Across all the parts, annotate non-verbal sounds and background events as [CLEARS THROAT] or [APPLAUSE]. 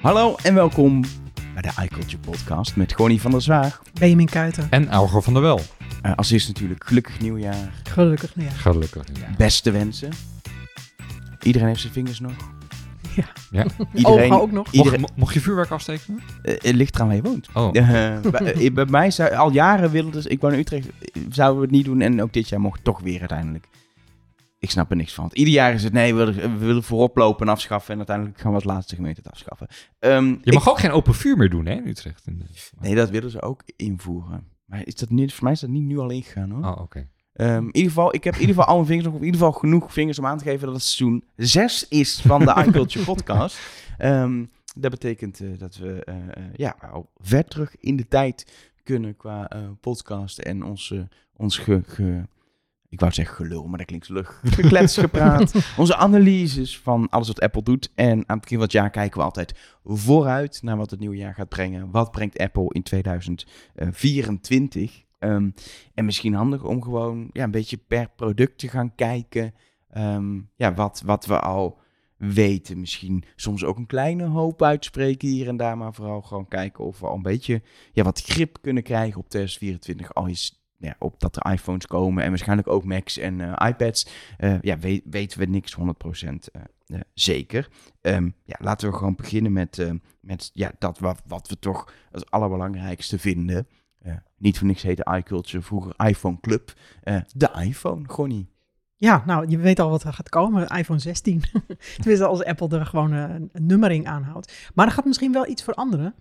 Hallo en welkom bij de iCulture podcast met Goni van der Zwaag. Benjamin Kuiten. En Elger van der Wel. Uh, als eerst natuurlijk gelukkig nieuwjaar. Gelukkig nieuwjaar. Gelukkig nieuwjaar. Beste wensen. Iedereen heeft zijn vingers nog. Ja. ja. Iedereen, Ogen ook nog. Iedereen, mocht, mocht, je vuurwerk afsteken? Uh, het ligt eraan waar je woont. Oh. Uh, [LAUGHS] bij, bij, mij zou al jaren willen dus ik woon in Utrecht, zouden we het niet doen en ook dit jaar mocht toch weer uiteindelijk. Ik snap er niks van. Ieder jaar is het nee, we willen, we willen voorop lopen en afschaffen. En uiteindelijk gaan we als laatste gemeente het afschaffen. Um, je mag ook geen open vuur meer doen, hè, in Utrecht? Nee, dat willen ze ook invoeren. Maar is dat niet, voor mij is dat niet nu al ingegaan, hoor. Oh, oké. Okay. Um, in ieder geval, ik heb in ieder geval al mijn vingers nog, in ieder geval genoeg vingers om aan te geven dat het seizoen 6 is van de [LAUGHS] iCulture podcast. Um, dat betekent uh, dat we uh, uh, ja, al ver terug in de tijd kunnen qua podcast en ons, ons ge, ge ik wou zeggen gelul, maar dat klinkt lucht. Geklets gepraat. [LAUGHS] Onze analyses van alles wat Apple doet. En aan het begin van het jaar kijken we altijd vooruit naar wat het nieuwe jaar gaat brengen. Wat brengt Apple in 2024? Um, en misschien handig om gewoon ja, een beetje per product te gaan kijken. Um, ja, wat, wat we al weten. Misschien soms ook een kleine hoop uitspreken hier en daar. Maar vooral gewoon kijken of we al een beetje ja, wat grip kunnen krijgen op 2024. Al is ja, op dat er iPhones komen en waarschijnlijk ook Macs en uh, iPads, uh, ja, weet, weten we niks 100% uh, zeker. Um, ja, laten we gewoon beginnen met, met ja, dat wat, wat we toch het allerbelangrijkste vinden. niet voor niks heette iCulture vroeger iPhone Club. de iPhone, Gonnie. Ja, nou, je weet al wat er gaat komen. iPhone 16. [LAUGHS] Tenminste, als Apple er gewoon een, een nummering aanhoudt. Maar er gaat misschien wel iets veranderen.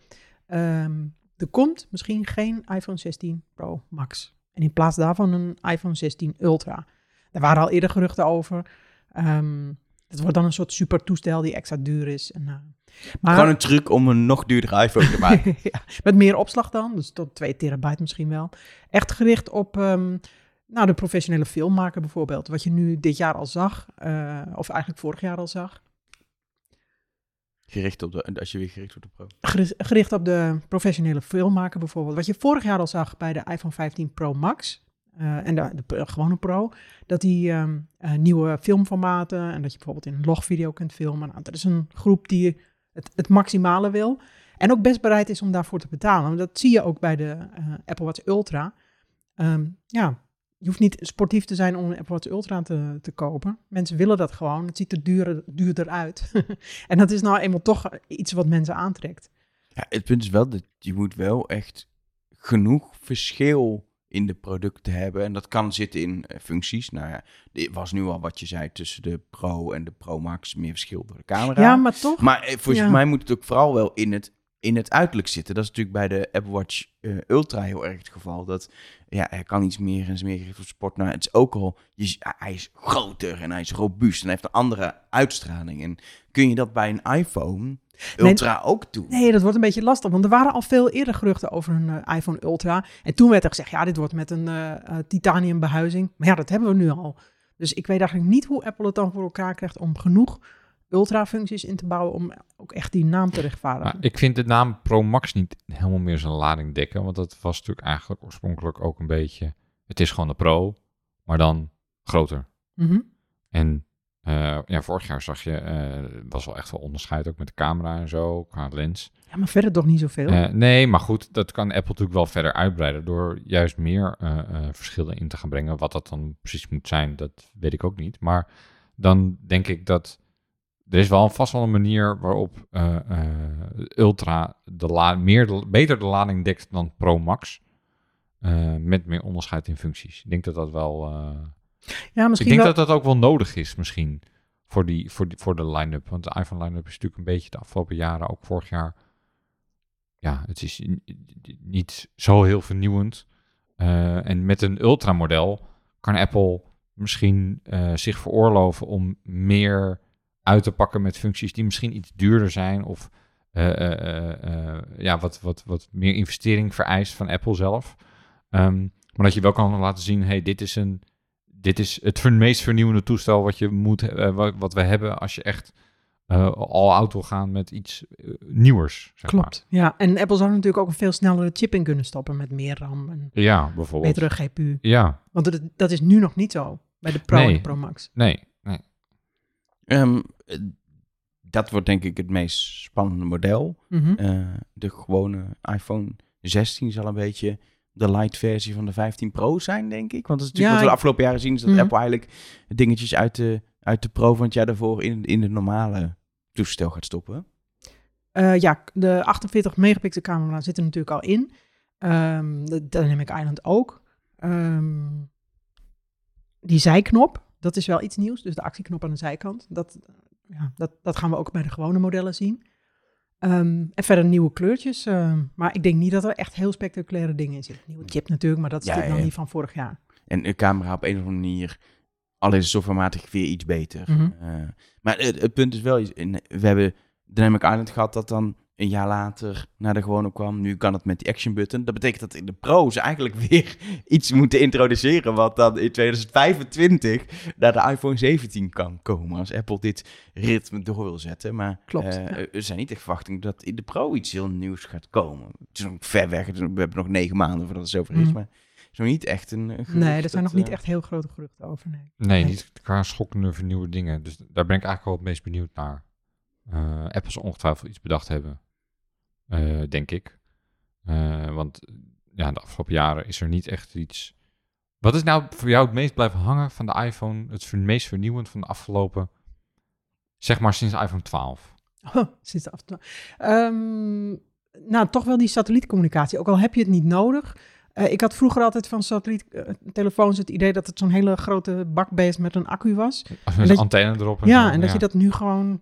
Um, er komt misschien geen iPhone 16 Pro Max. En in plaats daarvan een iPhone 16 Ultra. Daar waren al eerder geruchten over. Um, het wordt dan een soort super toestel die extra duur is. En, uh, maar, Gewoon een truc om een nog duurdere iPhone te maken. [LAUGHS] ja, met meer opslag dan, dus tot 2 terabyte misschien wel. Echt gericht op um, nou, de professionele filmmaker bijvoorbeeld. Wat je nu dit jaar al zag, uh, of eigenlijk vorig jaar al zag. Gericht op de, als je weer gericht op de pro. Gericht op de professionele filmmaker bijvoorbeeld. Wat je vorig jaar al zag bij de iPhone 15 Pro Max. Uh, en de, gewone Pro. Dat die um, uh, nieuwe filmformaten. En dat je bijvoorbeeld in logvideo kunt filmen. Nou, dat is een groep die het, het, maximale wil. En ook best bereid is om daarvoor te betalen. Dat zie je ook bij de uh, Apple Watch Ultra. Um, ja, je hoeft niet sportief te zijn om een Apple Watch Ultra te, te kopen. Mensen willen dat gewoon. Het ziet er duurder, duurder uit. [LAUGHS] en dat is nou eenmaal toch iets wat mensen aantrekt. Ja, het punt is wel dat je moet wel echt genoeg verschil in de producten hebben. En dat kan zitten in uh, functies. Nou ja, dit was nu al wat je zei tussen de Pro en de Pro Max. Meer verschil door de camera. Ja, maar toch. Maar uh, volgens ja. mij moet het ook vooral wel in het in het uiterlijk zitten. Dat is natuurlijk bij de Apple Watch uh, Ultra heel erg het geval. Dat ja, hij kan iets meer en is meer gericht op sport. Nou, het is ook al, je, hij is groter en hij is robuust en hij heeft een andere uitstraling. En kun je dat bij een iPhone Ultra nee, ook doen? Nee, dat wordt een beetje lastig, want er waren al veel eerder geruchten over een uh, iPhone Ultra. En toen werd er gezegd, ja, dit wordt met een uh, titanium behuizing. Maar ja, dat hebben we nu al. Dus ik weet eigenlijk niet hoe Apple het dan voor elkaar krijgt om genoeg ultra-functies in te bouwen om ook echt die naam te rechtvaardigen. Maar ik vind de naam Pro Max niet helemaal meer zijn lading dekken, want dat was natuurlijk eigenlijk oorspronkelijk ook een beetje, het is gewoon de Pro, maar dan groter. -hmm. En uh, ja, vorig jaar zag je, uh, was wel echt wel onderscheid ook met de camera en zo, qua lens. Ja, maar verder toch niet zoveel? Uh, nee, maar goed, dat kan Apple natuurlijk wel verder uitbreiden door juist meer verschillen in te gaan brengen. Wat dat dan precies moet zijn, dat weet ik ook niet. Maar dan denk ik dat er is wel vast wel een manier waarop uh, uh, Ultra de la meer de, beter de lading dekt dan Pro Max. Uh, met meer onderscheid in functies. Ik denk dat dat wel. ja, misschien ik denk wel... dat dat ook wel nodig is, misschien. Voor, die, voor, die, voor de line-up. Want de iPhone line-up is natuurlijk een beetje de afgelopen jaren, ook vorig jaar. Ja, het is niet zo heel vernieuwend. en met een Ultra-model kan Apple misschien zich veroorloven om meer uit te pakken met functies die misschien iets duurder zijn of uh, uh, uh, ja, wat, wat, wat meer investering vereist van Apple zelf. Um, maar dat je wel kan laten zien, hey, dit is, een, dit is het meest vernieuwende toestel wat, je moet, wat, wat we hebben als je echt al out wil gaan met iets nieuwers. Zeg Klopt, maar. ja. En Apple zou natuurlijk ook een veel snellere chip in kunnen stoppen met meer RAM en ja, bijvoorbeeld. betere GPU. Ja. Want dat, dat is nu nog niet zo bij de Pro nee. en de Pro Max. Nee, nee. Um, dat wordt denk ik het meest spannende model. Mhm. Eh, de gewone iPhone 16 zal een beetje de light versie van de 15 Pro zijn, denk ik. Want dat is natuurlijk Ja, wat we de afgelopen jaren zien, is dat Mhm. Apple eigenlijk dingetjes uit de, uit de Pro van het jaar daarvoor in, in de normale toestel gaat stoppen. Eh, ja, de 48 megapixel camera zit er natuurlijk al in. Ehm, de Dynamic Island ook. Ehm, die zijknop, dat is wel iets nieuws. Dus de actieknop aan de zijkant. Dat, ja, dat, dat gaan we ook bij de gewone modellen zien. Ehm, en verder nieuwe kleurtjes. ehm, maar ik denk niet dat er echt heel spectaculaire dingen in zitten. Nieuwe chip natuurlijk, maar dat is Ja, natuurlijk nog ja. niet van vorig jaar. En de camera op een of andere manier, al is softwarematig weer iets beter. Mhm. Eh, maar het, het punt is wel, we hebben Dynamic Island gehad dat dan een jaar later naar de gewone kwam. Nu kan het met die action button. Dat betekent dat in de Pro ze eigenlijk [LAUGHS] weer iets moeten introduceren wat dan in 2025 naar de iPhone 17 kan komen. Als Apple dit ritme door wil zetten. Maar Klopt, eh, ja. er zijn niet echt verwachtingen dat in de Pro iets heel nieuws gaat komen. Het is nog ver weg. We hebben nog negen maanden voordat het zover is. Mhm. Maar het is nog niet echt een, gerucht Nee, er dat, zijn nog niet eh, echt heel grote geruchten over. Nee. Nee, Nee. niet qua schokkende vernieuwde dingen. Dus daar ben ik eigenlijk wel het meest benieuwd naar. Eh Apple zal ongetwijfeld iets bedacht hebben, eh, denk ik. Eh, want ja, de afgelopen jaren is er niet echt iets... Wat is nou voor jou het meest blijven hangen van de iPhone? Het meest vernieuwend van de afgelopen, zeg maar sinds de iPhone 12? Oh, [LAUGHS] sinds de af en toe. Ehm, nou, toch wel die satellietcommunicatie. Ook al heb je het niet nodig. Eh, ik had vroeger altijd van satelliettelefoons het idee dat het zo'n hele grote bakbeest met een accu was. Als dat een antenne erop en ja, zo, en dat je dat nu gewoon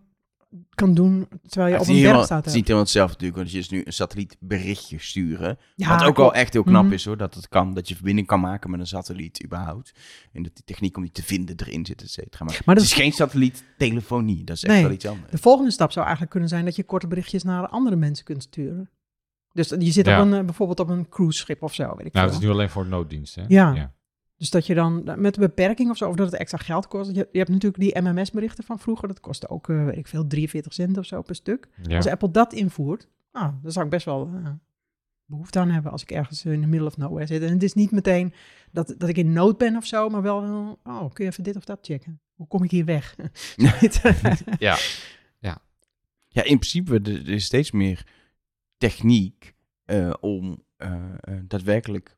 kan doen terwijl je op een berg staat. het is niet helemaal hetzelfde natuurlijk, want je is nu een satellietberichtje sturen. Ja, wat ook klopt. wel echt heel knap Mhm. is hoor, dat het kan, dat je verbinding kan maken met een satelliet überhaupt. En dat die techniek om die te vinden erin zit, et cetera. Maar, Maar dat het is geen satelliettelefonie, dat is echt Nee. wel iets anders. De volgende stap zou eigenlijk kunnen zijn dat je korte berichtjes naar andere mensen kunt sturen. Dus je zit Ja. op een, eh, bijvoorbeeld op een cruiseschip of zo, weet ik Nou, het is nu alleen voor nooddiensten. hè? Ja. Dus dat je dan met een beperking of zo, of dat het extra geld kost. Je, je hebt natuurlijk die MMS-berichten van vroeger. Dat kostte ook, eh, weet ik veel, 43 cent of zo per stuk. Ja. Als Apple dat invoert, nou, dan zou ik best wel eh, behoefte aan hebben als ik ergens in de middle of nowhere zit. En het is niet meteen dat, dat ik in nood ben of zo, maar wel, oh, kun je even dit of dat checken? Hoe kom ik hier weg? [LAUGHS] [LAUGHS] ja. Ja, in principe er is steeds meer techniek eh, om daadwerkelijk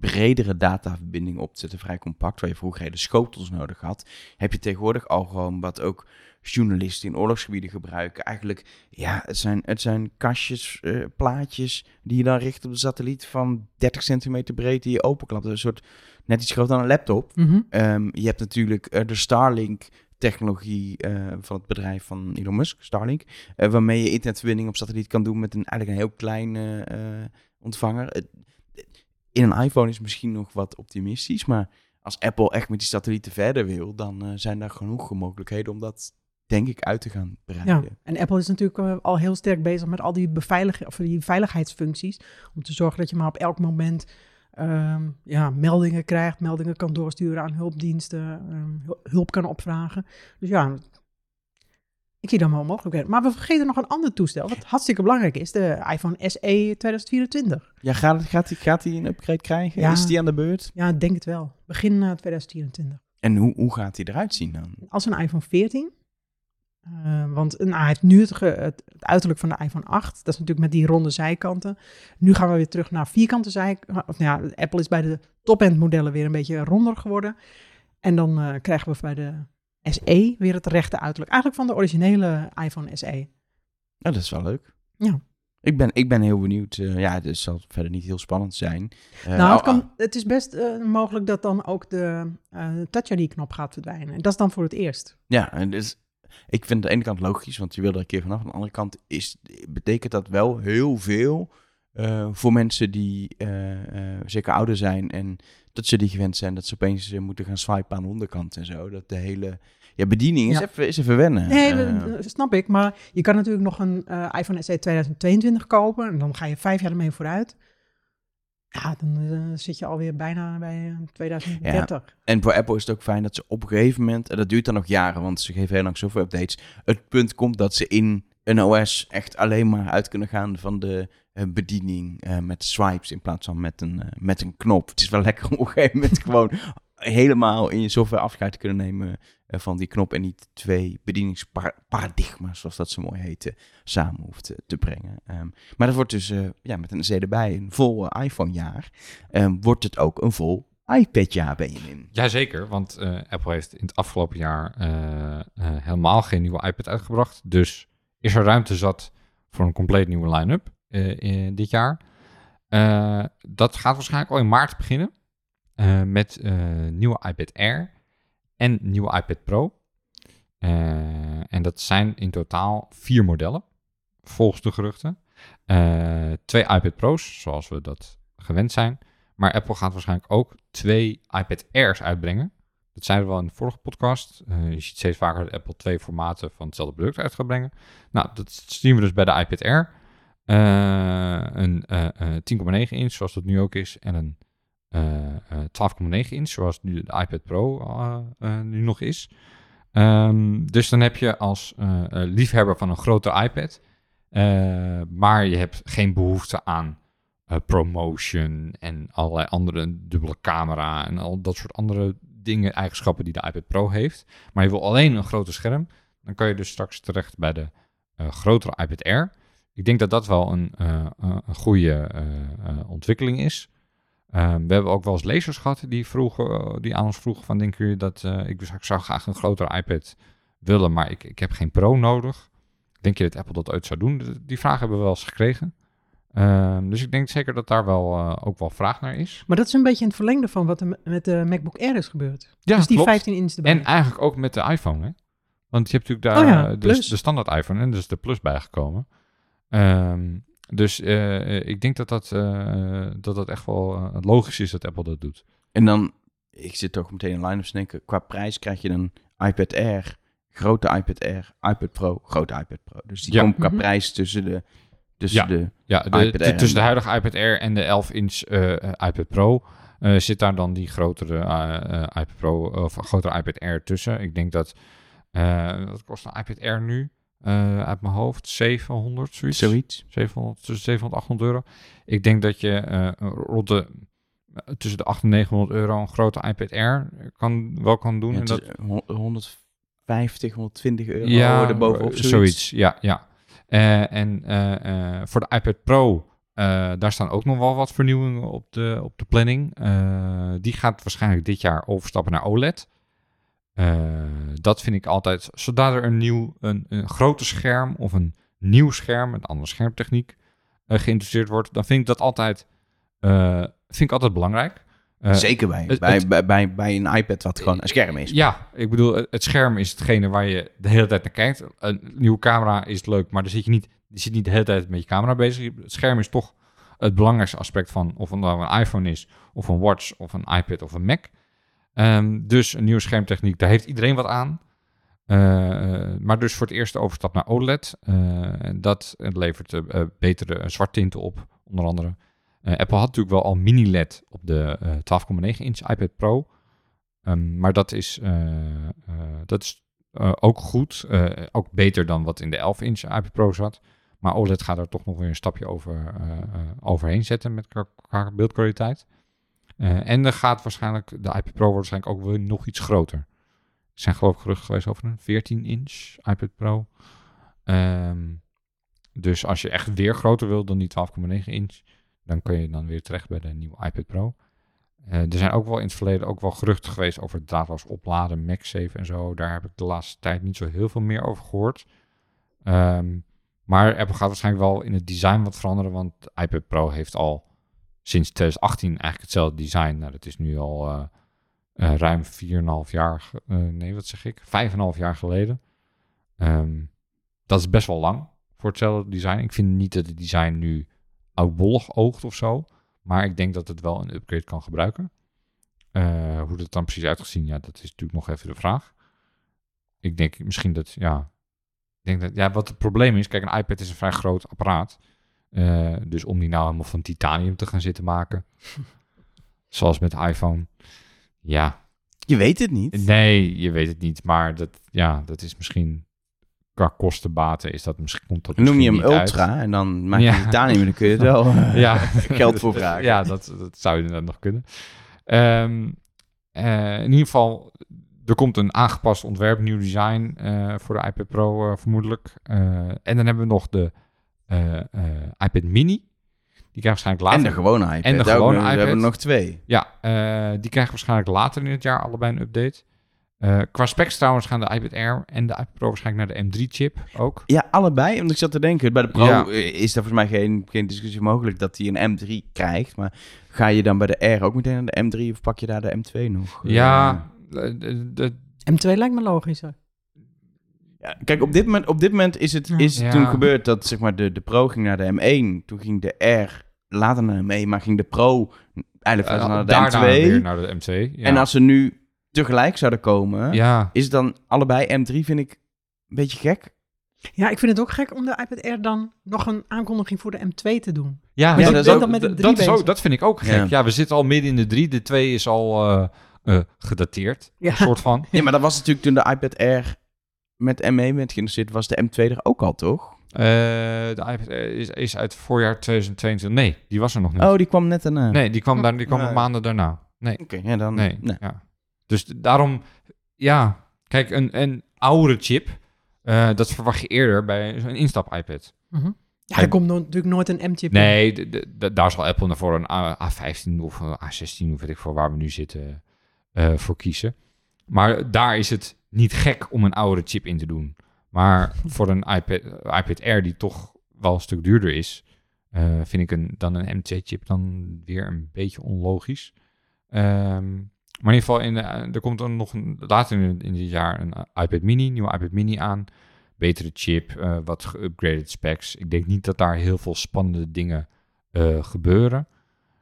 bredere dataverbindingen op te zetten, vrij compact. Waar je vroeger hele schotels nodig had, heb je tegenwoordig al gewoon wat ook journalisten in oorlogsgebieden gebruiken. Eigenlijk, ja, het zijn, het zijn kastjes, eh, plaatjes die je dan richt op de satelliet van 30 centimeter breed die je openklapt. Een soort net iets groter dan een laptop. Mhm. Ehm, je hebt natuurlijk eh, de Starlink-technologie eh, van het bedrijf van Elon Musk, Starlink, waarmee je internetverbinding op satelliet kan doen met een eigenlijk een heel kleine eh, ontvanger. In een iPhone is misschien nog wat optimistisch, maar als Apple echt met die satellieten verder wil, dan eh, zijn daar genoeg mogelijkheden om dat, denk ik, uit te gaan Ja, breiden. en Apple is natuurlijk eh, al heel sterk bezig met al die, beveiliging, of die veiligheidsfuncties. Om te zorgen dat je maar op elk moment ehm, ja, meldingen krijgt, meldingen kan doorsturen aan hulpdiensten, ehm, hul- hulp kan opvragen. Dus ja, ik zie dan wel mogelijkheden. Maar we vergeten nog een ander toestel, wat hartstikke belangrijk is, de iPhone SE 2024. Ja, gaat, gaat, die, gaat die een upgrade krijgen? Ja. Is die aan de beurt? Ja, ik denk het wel. Begin eh, 2024. En hoe, hoe gaat die eruit zien dan? als een iPhone 14. Eh, want nou, hij heeft nu het, ge- het, het uiterlijk van de iPhone 8. Dat is natuurlijk met die ronde zijkanten. Nu gaan we weer terug naar vierkante zijkanten. Of nou ja, Apple is bij de top-end modellen weer een beetje ronder geworden. En dan eh, krijgen we bij de SE weer het rechte uiterlijk. Eigenlijk van de originele iPhone SE. Ja, dat is wel leuk. Ja. Ik ben, ik ben heel benieuwd. eh, ja, het zal verder niet heel spannend zijn. Eh, nou, het, oh, kan, het is best eh, mogelijk dat dan ook de Touch ID-knop gaat verdwijnen. En dat is dan voor het eerst. Ja, en dus, ik vind het aan de ene kant logisch, want je wil er een keer vanaf. Aan de andere kant is, betekent dat wel heel veel voor mensen die zeker ouder zijn en dat ze die gewend zijn dat ze opeens moeten gaan swipen aan de onderkant en zo. Dat de hele ja, bediening is, Ja. even, is even wennen. Nee, Eh, dat snap ik. Maar je kan natuurlijk nog een eh, iPhone SE 2022 kopen. En dan ga je vijf jaar ermee vooruit. Ja, dan eh, zit je alweer bijna bij eh, 2030. En voor Apple is het ook fijn dat ze op een gegeven moment, en dat duurt dan nog jaren, want ze geven heel lang zoveel updates, het punt komt dat ze in een OS echt alleen maar uit kunnen gaan van de bediening met swipes in plaats van met een, met een knop. Het is wel lekker om op een gegeven moment gewoon helemaal in je software afscheid te kunnen nemen eh, van die knop en niet twee bedieningsparadigma's, zoals dat zo mooi heette, samen hoeft eh, te brengen. Ehm, maar dat wordt dus eh, ja, met een C erbij een vol eh, iPhone-jaar. Ehm, wordt het ook een vol iPad-jaar, Benjamin? Jazeker, want eh, Apple heeft in het afgelopen jaar eh, eh, helemaal geen nieuwe iPad uitgebracht. Dus is er ruimte zat voor een compleet nieuwe line-up eh, in dit jaar. Eh, dat gaat waarschijnlijk al in maart beginnen eh, met eh, nieuwe iPad Air en nieuwe iPad Pro. Eh, en dat zijn in totaal vier modellen, volgens de geruchten. Twee iPad Pro's, zoals we dat gewend zijn. Maar Apple gaat waarschijnlijk ook twee iPad Airs uitbrengen. Dat zeiden we al in de vorige podcast. Je ziet steeds vaker dat Apple twee formaten van hetzelfde product uit gaat brengen. Nou, dat zien we dus bij de iPad Air. Een eh, eh, 10,9 inch, zoals dat nu ook is. En een 12,9 inch, zoals nu de iPad Pro eh, eh, nu nog is. Ehm, dus dan heb je als eh, eh, liefhebber van een grotere iPad... eh, maar je hebt geen behoefte aan eh, promotion en allerlei andere dubbele camera en al dat soort andere dingen, eigenschappen die de iPad Pro heeft. Maar je wil alleen een groter scherm, dan kan je dus straks terecht bij de eh, grotere iPad Air. Ik denk dat dat wel een, eh, eh, een goede eh, eh, ontwikkeling is. Ehm, we hebben ook wel eens lezers gehad die, vroegen, eh, die aan ons vroegen van, denken jullie dat eh, ik, ik zou graag een grotere iPad willen, maar ik, ik heb geen Pro nodig. Denk je dat Apple dat ooit zou doen? Die- vraag hebben we wel eens gekregen. Ehm, dus ik denk zeker dat daar wel, eh, ook wel vraag naar is. Maar dat is een beetje in het verlengde van wat er me- met de MacBook Air is gebeurd. Ja, dus die klopt. 15 inch erbij. En eigenlijk ook met de iPhone, hè? Want je hebt natuurlijk daar Oh ja, eh, de, de standaard iPhone en dus de Plus bijgekomen. Ehm, dus eh, ik denk dat dat, eh, dat dat echt wel eh, logisch is dat Apple dat doet. En dan, ik zit toch meteen in line-up denken, qua prijs krijg je een iPad Air, grote iPad Air, iPad Pro, grote iPad Pro. Dus die Ja. komt qua Mhm. prijs tussen de, tussen Ja. de Ja, de, iPad t- Air tussen de huidige iPad Air en de 11-inch iPad Pro eh, zit daar dan die grotere eh, eh, iPad Pro of grotere iPad Air tussen. Ik denk dat, eh, wat kost een iPad Air nu? Eh, uit mijn hoofd 700, zoiets. zoiets. 700, tussen 700 en 800 euro. Ik denk dat je rond de, eh, tussen de 800 en 900 euro een grote iPad Air kan, wel kan doen. Ja, en dat, is hon- 150, 120 euro ja, erbovenop. eh, Zoiets. zoiets. Ja, ja. En voor de iPad Pro, daar staan ook nog wel wat vernieuwingen op de, op de planning. Die gaat waarschijnlijk dit jaar overstappen naar OLED. Eh, dat vind ik altijd, zodra er een nieuw, een, een groter scherm of een nieuw scherm, een andere schermtechniek, eh, geïnteresseerd wordt, dan vind ik dat altijd, eh, vind ik altijd belangrijk. Zeker bij, het- bij, het- bij, bij, bij een iPad wat gewoon een scherm is. Ja, ik bedoel, het- het scherm is hetgene waar je de hele tijd naar kijkt. Een nieuwe camera is leuk, maar dan zit je niet, je zit niet de hele tijd met je camera bezig. Het scherm is toch het belangrijkste aspect van of het nou een iPhone is, of een watch, of een iPad of een Mac. Ehm, dus een nieuwe schermtechniek, daar heeft iedereen wat aan. Eh, eh, maar dus voor het eerst overstap naar OLED. eh, dat levert betere zwarttinten op, onder andere. Apple had natuurlijk wel al mini-LED op de eh 12,9 inch iPad Pro. Ehm, maar dat is, dat is ook goed. ook beter dan wat in de 11 inch iPad Pro zat. Maar OLED gaat er toch nog weer een stapje over, overheen zetten met beeldkwaliteit. Eh, en er gaat waarschijnlijk, de iPad Pro wordt waarschijnlijk ook weer nog iets groter. Er zijn geloof ik geruchten geweest over een 14 inch iPad Pro. Ehm, dus als je echt weer groter wil dan die 12,9 inch, dan kun je dan weer terecht bij de nieuwe iPad Pro. Eh, er zijn ook wel in het verleden ook wel geruchten geweest over draadloos opladen, MagSafe en zo. Daar heb ik de laatste tijd niet zo heel veel meer over gehoord. Ehm, maar Apple gaat waarschijnlijk wel in het design wat veranderen, want de iPad Pro heeft al sinds 2018 eigenlijk hetzelfde design. Nou, dat is nu al eh, eh, ruim 4,5 jaar, eh, nee, wat zeg ik? 5,5 jaar geleden. Ehm, dat is best wel lang voor hetzelfde design. Ik vind niet dat het design nu oudbollig oogt of zo. Maar ik denk dat het wel een upgrade kan gebruiken. Hoe dat dan precies uitgezien, ja, dat is natuurlijk nog even de vraag. Ik denk misschien dat, ja, ik denk dat, ja, wat het probleem is, kijk, een iPad is een vrij groot apparaat. Eh, dus om die nou helemaal van titanium te gaan zitten maken, [LAUGHS] zoals met de iPhone, ja, Je weet het niet. nee, je weet het niet, maar dat, ja, dat is misschien qua kostenbaten is dat misschien komt dat Noem je hem uit. Ultra en dan maak je Ja. titanium en dan kun je het wel [LAUGHS] eh, ja. geld voor vragen. Ja, dat, dat zou je inderdaad nog kunnen. Ehm, eh, in ieder geval, er komt een aangepast ontwerp, nieuw design eh, voor de iPad Pro vermoedelijk. Eh, en dan hebben we nog de iPad Mini. Die krijgt waarschijnlijk later. En de gewone iPad. En de Daar gewone nog- We iPad. hebben er nog twee. Ja, eh, die krijgen waarschijnlijk later in het jaar allebei een update. Eh, qua specs trouwens gaan de iPad Air en de iPad Pro waarschijnlijk naar de M3-chip ook. Ja, allebei. Want ik zat te denken, bij de Pro Ja. eh, is daar volgens mij geen, geen discussie mogelijk dat hij een M3 krijgt. Maar ga je dan bij de R ook meteen naar de M3 of pak je daar de M2 nog? Ja, de- M2 lijkt me logischer. Ja, kijk, op dit moment, op dit moment is het Ja. is Ja. toen gebeurd dat zeg maar, de, de Pro ging naar de M1. Toen ging de R later naar de M1, maar ging de Pro eigenlijk vast naar de daarna M2. weer naar de M2. Ja. En als ze nu tegelijk zouden komen, ja, is het dan allebei M3, vind ik een beetje gek. Ja, ik vind het ook gek om de iPad Air dan nog een aankondiging voor de M2 te doen. ja, dat, dan met de dat, drie is ook, dat vind ik ook gek. Ja. Ja. we zitten al midden in de drie. De twee is al eh, eh, gedateerd, Ja. een soort van. Ja, maar dat was natuurlijk toen de iPad Air met M1 werd geïnteresseerd, was de M2 er ook al, toch? Eh, de iPad Air is, is uit voorjaar 2022. Nee, die was er nog niet. Oh, die kwam net daarna. nee, die kwam, daar, die kwam Nee. maanden daarna. Nee, Oké, ja, dan... nee. nee. Ja. Dus daarom, ja, kijk, een, een oudere chip, eh, dat verwacht je eerder bij zo'n instap-iPad. Mhm. Ja, er komt no- natuurlijk nooit een M-chip in. Nee, d- d- daar zal Apple naar voor een A- A15 of een A16 of weet ik voor waar we nu zitten eh, voor kiezen. Maar daar is het niet gek om een oudere chip in te doen. Maar [LAUGHS] voor een iPad, iPad Air die toch wel een stuk duurder is, eh, vind ik een, dan een M2-chip dan weer een beetje onlogisch. Ehm, maar in ieder geval, in de, er komt dan nog een, later in, in dit jaar een iPad Mini, nieuwe iPad Mini aan. Betere chip, eh, wat geupgraded specs. Ik denk niet dat daar heel veel spannende dingen eh, gebeuren.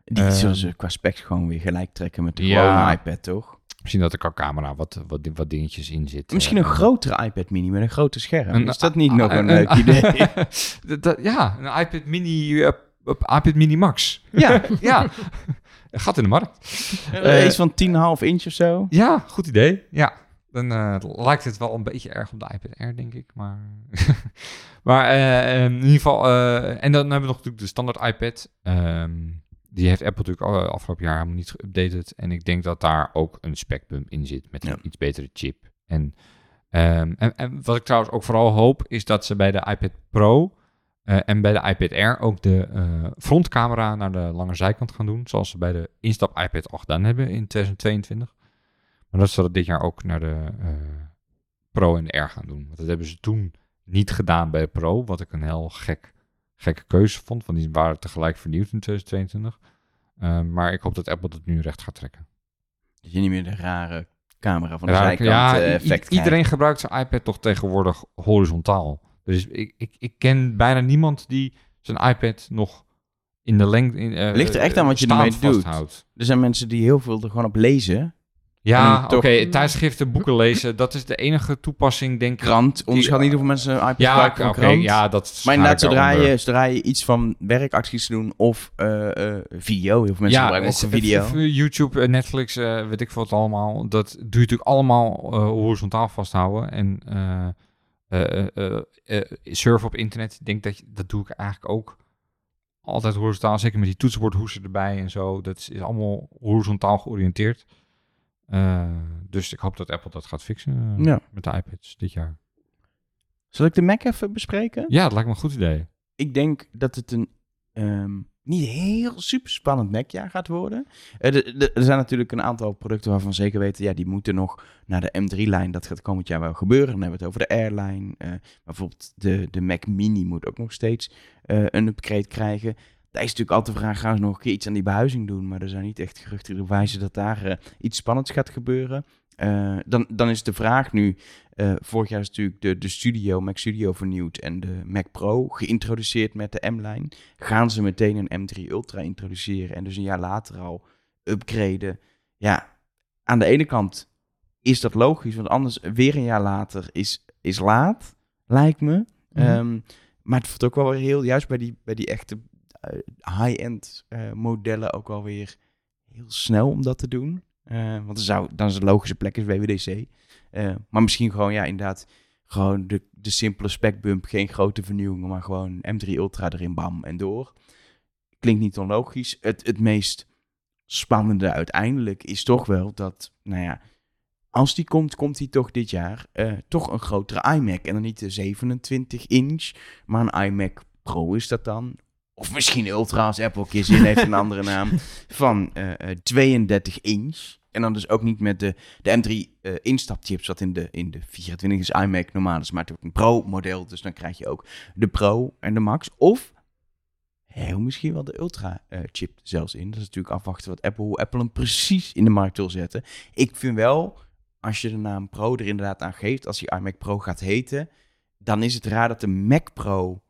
Die Ehm, zullen ze qua specs gewoon weer gelijk trekken met de Ja. gewone iPad, toch? Misschien dat er qua camera wat, wat, wat dingetjes in zitten. Misschien een Eh, grotere iPad mini met een groter scherm. Een- is dat niet nog een een- leuk idee? [LAUGHS] dat- dat- ja, een iPad Mini, op iPad Mini Max. ja, [LAUGHS] ja, gat in de markt. eh, iets van 10,5 inch of zo. Ja, goed idee. Ja, dan lijkt het wel een beetje erg op de iPad Air, denk ik. Maar, [LAUGHS] maar eh, in ieder geval... en dan hebben we nog natuurlijk de standaard iPad. Ehm, die heeft Apple natuurlijk al, afgelopen jaar helemaal niet geüpdated. En ik denk dat daar ook een specbump in zit met een Ja. iets betere chip. En, ehm, en, en wat ik trouwens ook vooral hoop, is dat ze bij de iPad Pro... eh, en bij de iPad Air ook de eh, frontcamera naar de lange zijkant gaan doen. Zoals ze bij de instap iPad al gedaan hebben in 2022. Maar dat ze dat dit jaar ook naar de eh, Pro en de R gaan doen. Want dat hebben ze toen niet gedaan bij de Pro. Wat ik een heel gek, gekke keuze vond. Want die waren tegelijk vernieuwd in 2022. Eh, maar ik hoop dat Apple dat nu recht gaat trekken. Dat je niet meer de rare camera van de Ja, zijkant ja, eh, effect krijgt. iedereen gebruikt zijn iPad toch tegenwoordig horizontaal. Dus ik, ik, ik ken bijna niemand die zijn iPad nog in de lengte... In, eh, Ligt er echt aan wat je staand ermee doet. Er zijn mensen die heel veel er gewoon op lezen. Ja, oké, toch- tijdschriften, boeken lezen, dat is de enige toepassing, denk ik. Krant, onderschat niet hoeveel mensen een iPad Ja, gebruiken voor krant. ja, dat Maar inderdaad, zodra je, zodra je iets van werkacties doen of eh, eh, video, heel veel mensen gebruiken ook video. YouTube, eh, Netflix, weet ik veel wat allemaal. Dat doe je natuurlijk allemaal horizontaal vasthouden. En surfen op internet, denk dat, je, dat doe ik eigenlijk ook altijd horizontaal. Zeker met die toetsenbordhoesen erbij en zo. Dat is, is allemaal horizontaal georiënteerd. Eh, dus ik hoop dat Apple dat gaat fixen eh, Ja. met de iPads dit jaar. Zal ik de Mac even bespreken? Ja, dat lijkt me een goed idee. Ik denk dat het een ehm, niet heel super spannend Mac-jaar gaat worden. Eh, de- de- er zijn natuurlijk een aantal producten waarvan we zeker weten, ja, die moeten nog naar de M3-lijn. Dat gaat komend jaar wel gebeuren. Dan hebben we het over de Airline. eh bijvoorbeeld de, de Mac Mini moet ook nog steeds eh, een upgrade krijgen. Daar is natuurlijk altijd de vraag, gaan ze nog een keer iets aan die behuizing doen? Maar er zijn niet echt geruchten die wijzen dat daar eh, iets spannends gaat gebeuren. Eh, dan, dan is de vraag nu, eh, vorig jaar is natuurlijk de, de Studio, Mac Studio vernieuwd en de Mac Pro geïntroduceerd met de M-lijn. Gaan ze meteen een M3 Ultra introduceren en dus een jaar later al upgraden? Ja, aan de ene kant is dat logisch, want anders weer een jaar later is, is laat, lijkt me. Mhm. Ehm, maar het voelt ook wel heel, juist bij die, bij die echte high-end eh, modellen ook wel weer heel snel om dat te doen. Eh, want dan, zou, dan is de logische plek is WWDC. Eh, maar misschien gewoon, ja, inderdaad, gewoon de, de simpele specbump, geen grote vernieuwingen, maar gewoon M3 Ultra erin, bam, en door. Klinkt niet onlogisch. Het, het meest spannende uiteindelijk is toch wel dat, nou ja, als die komt, komt hij toch dit jaar eh, toch een grotere iMac. En dan niet de 27 inch, maar een iMac Pro is dat dan. Of misschien Ultra als Apple kies in heeft een andere naam. [LAUGHS] Van eh, eh, 32 inch. En dan dus ook niet met de, de M3 eh, instapchips, wat in de, in de 24 is iMac normaal is, maar het een Pro-model. Dus dan krijg je ook de Pro en de Max. Of heel misschien wel de Ultra-chip zelfs in. Dat is natuurlijk afwachten wat Apple, hoe Apple hem precies in de markt wil zetten. Ik vind wel, als je de naam Pro er inderdaad aan geeft, als die iMac Pro gaat heten, dan is het raar dat de Mac Pro,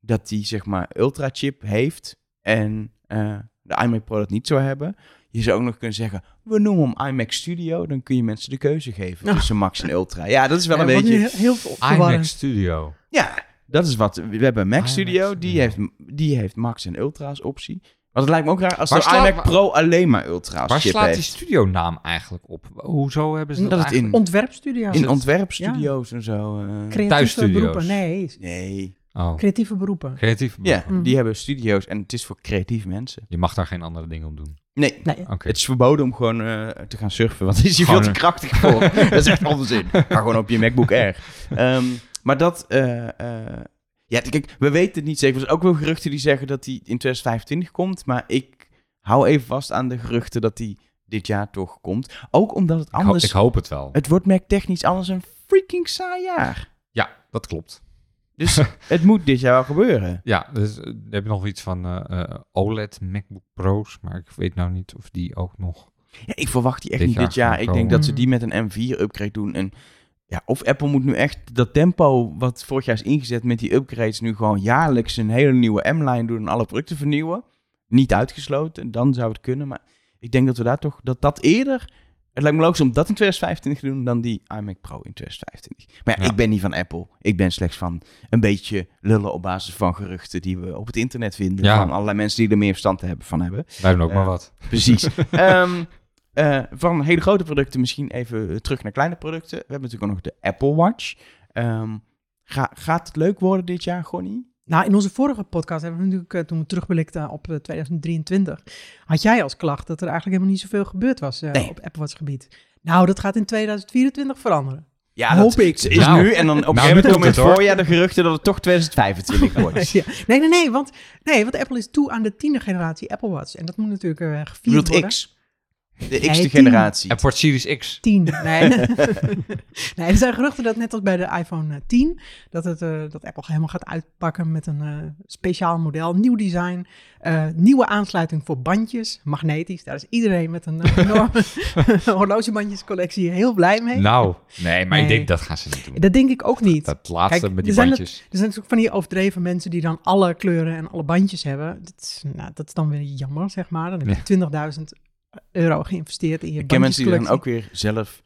dat die zeg maar Ultra-chip heeft en eh, de iMac Pro dat niet zou hebben. Je zou ook nog kunnen zeggen, we noemen hem iMac Studio. Dan kun je mensen de keuze geven Ja. tussen Max en Ultra. Ja, dat is wel Ja, een beetje... heel veel iMac Studio. Ja, dat is wat... We hebben Mac iMac Studio, die heeft, die heeft Max en Ultra als optie. Want het lijkt me ook raar als Waar de slaat- iMac Pro alleen maar Ultra Waar chip slaat die heeft. studionaam eigenlijk op? Hoezo hebben ze dat, Dat het eigenlijk? in, Ontwerpstudio. in ontwerpstudio's en zo... eh, creatieve Thuisstudio's. beroepen. Nee, nee. Oh, creatieve beroepen. creatief. Ja, Mhm. die hebben studio's en het is voor creatieve mensen. Je mag daar geen andere dingen op doen. Nee, Nee, Oké. het is verboden om gewoon eh, te gaan surfen, want daar is [LAUGHS] je veel Gewoon te een- krachtig [LAUGHS] voor. dat is echt onzin. Ga gewoon op je MacBook Air. Ehm, maar dat... eh, eh, ja, kijk, we weten het niet zeker. Er zijn ook wel geruchten die zeggen dat die in 2025 komt. Maar ik hou even vast aan de geruchten dat die dit jaar toch komt. Ook omdat het Ik, ho- anders... ik hoop het wel. Het wordt Mac technisch anders een freaking saai jaar. Ja, dat klopt. Dus [LAUGHS] het moet dit jaar wel gebeuren. Ja, dus eh, dan heb je nog iets van eh, eh, OLED MacBook Pro's, maar ik weet nou niet of die ook nog... Ja, ik verwacht die echt Dit niet jaar dit jaar. Ik denk dat ze die met een M4-upgrade doen. En ja, of Apple moet nu echt dat tempo wat vorig jaar is ingezet met die upgrades... nu gewoon jaarlijks een hele nieuwe M-line doen en alle producten vernieuwen. Niet uitgesloten, dan zou het kunnen. Maar ik denk dat we daar toch... dat dat eerder... Het lijkt me logisch om dat in 2025 te doen dan die iMac Pro in 2025. Maar ja, Ja. ik ben niet van Apple. Ik ben slechts van een beetje lullen op basis van geruchten die we op het internet vinden. Ja. Van allerlei mensen die er meer verstand hebben van hebben. Wij doen ook Eh, maar wat. Precies. [LAUGHS] Ehm, eh, van hele grote producten misschien even terug naar kleine producten. We hebben natuurlijk ook nog de Apple Watch. Ehm, ga, gaat het leuk worden dit jaar, Gonnie? Nou, in onze vorige podcast hebben we natuurlijk, eh, toen we terugblikten op eh, 2023, had jij als klacht dat er eigenlijk helemaal niet zoveel gebeurd was eh, Nee. op Apple Watch gebied. Nou, dat gaat in 2024 veranderen. Ja, Hoop dat ik. is Nou, nu. En dan op een nou, gegeven moment komen in het voorjaar de geruchten dat het toch 2025 [LAUGHS] wordt. Ja. Nee, nee, nee want, nee, want Apple is toe aan de tiende generatie Apple Watch. En dat moet natuurlijk eh Je gevierd worden. X. De Nee, X-te generatie. En voor het Series X. 10. [LAUGHS] Nee, [LAUGHS] nee, er zijn geruchten dat net als bij de iPhone eh, 10, dat, het, eh, dat Apple helemaal gaat uitpakken met een eh, speciaal model, nieuw design, eh, nieuwe aansluiting voor bandjes, magnetisch. Daar is iedereen met een eh, [LAUGHS] enorme horlogebandjescollectie heel blij mee. Nou, nee, maar ik denk dat gaan ze niet doen. Dat denk ik ook niet. Dat laatste Kijk, met die er zijn bandjes. Er zijn natuurlijk van die overdreven mensen die dan alle kleuren en alle bandjes hebben. Dat is, nou, dat is dan weer jammer, zeg maar. Dan heb je 20.000 euro geïnvesteerd in je Ik ken mensen die dan ook weer zelf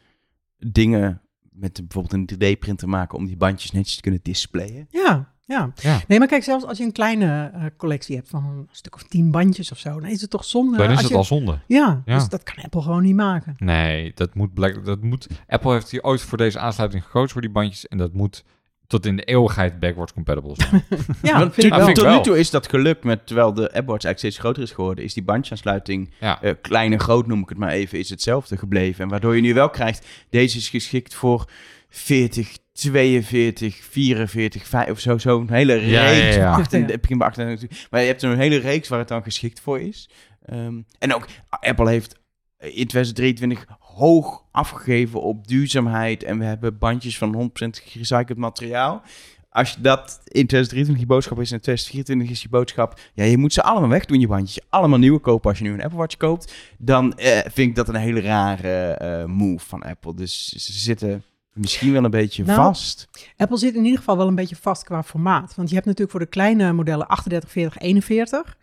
dingen met bijvoorbeeld een 3D-printer maken om die bandjes netjes te kunnen displayen. Ja, ja. Ja. Nee, maar kijk, zelfs als je een kleine eh, collectie hebt van een stuk of tien bandjes of zo, dan is het toch zonde. Dan is als het je, al zonde. Ja, Ja. dus dat kan Apple gewoon niet maken. Nee, dat moet blijkbaar. Dat moet, Apple heeft hier ooit voor deze aansluiting gekozen voor die bandjes. En dat moet tot in de eeuwigheid backwards compatible zijn. [LAUGHS] Ja, Want vind ik wel. vind ik tot nu toe is dat gelukt met, terwijl de Apple Watch eigenlijk steeds groter is geworden, is die bandjesaansluiting ja. eh, klein en groot noem ik het maar even, is hetzelfde gebleven. En waardoor je nu wel krijgt, deze is geschikt voor 40, 42, 44, 5 of zo. Zo'n hele reeks. Ja, ja, ja. Acht en- Ja. heb ik in mijn acht en- natuurlijk. Maar je hebt een hele reeks waar het dan geschikt voor is. Ehm, en ook Apple heeft in 2023 hoog afgegeven op duurzaamheid. En we hebben bandjes van 100% gerecycled materiaal. Als je dat in 2023 je boodschap is en in 2024 is je boodschap... Ja, je moet ze allemaal wegdoen, je bandjes. Allemaal nieuwe kopen als je nu een Apple Watch koopt. Dan eh, vind ik dat een hele rare eh, move van Apple. Dus ze zitten misschien wel een beetje Nou, vast. Apple zit in ieder geval wel een beetje vast qua formaat. Want je hebt natuurlijk voor de kleine modellen 38, 40, 41.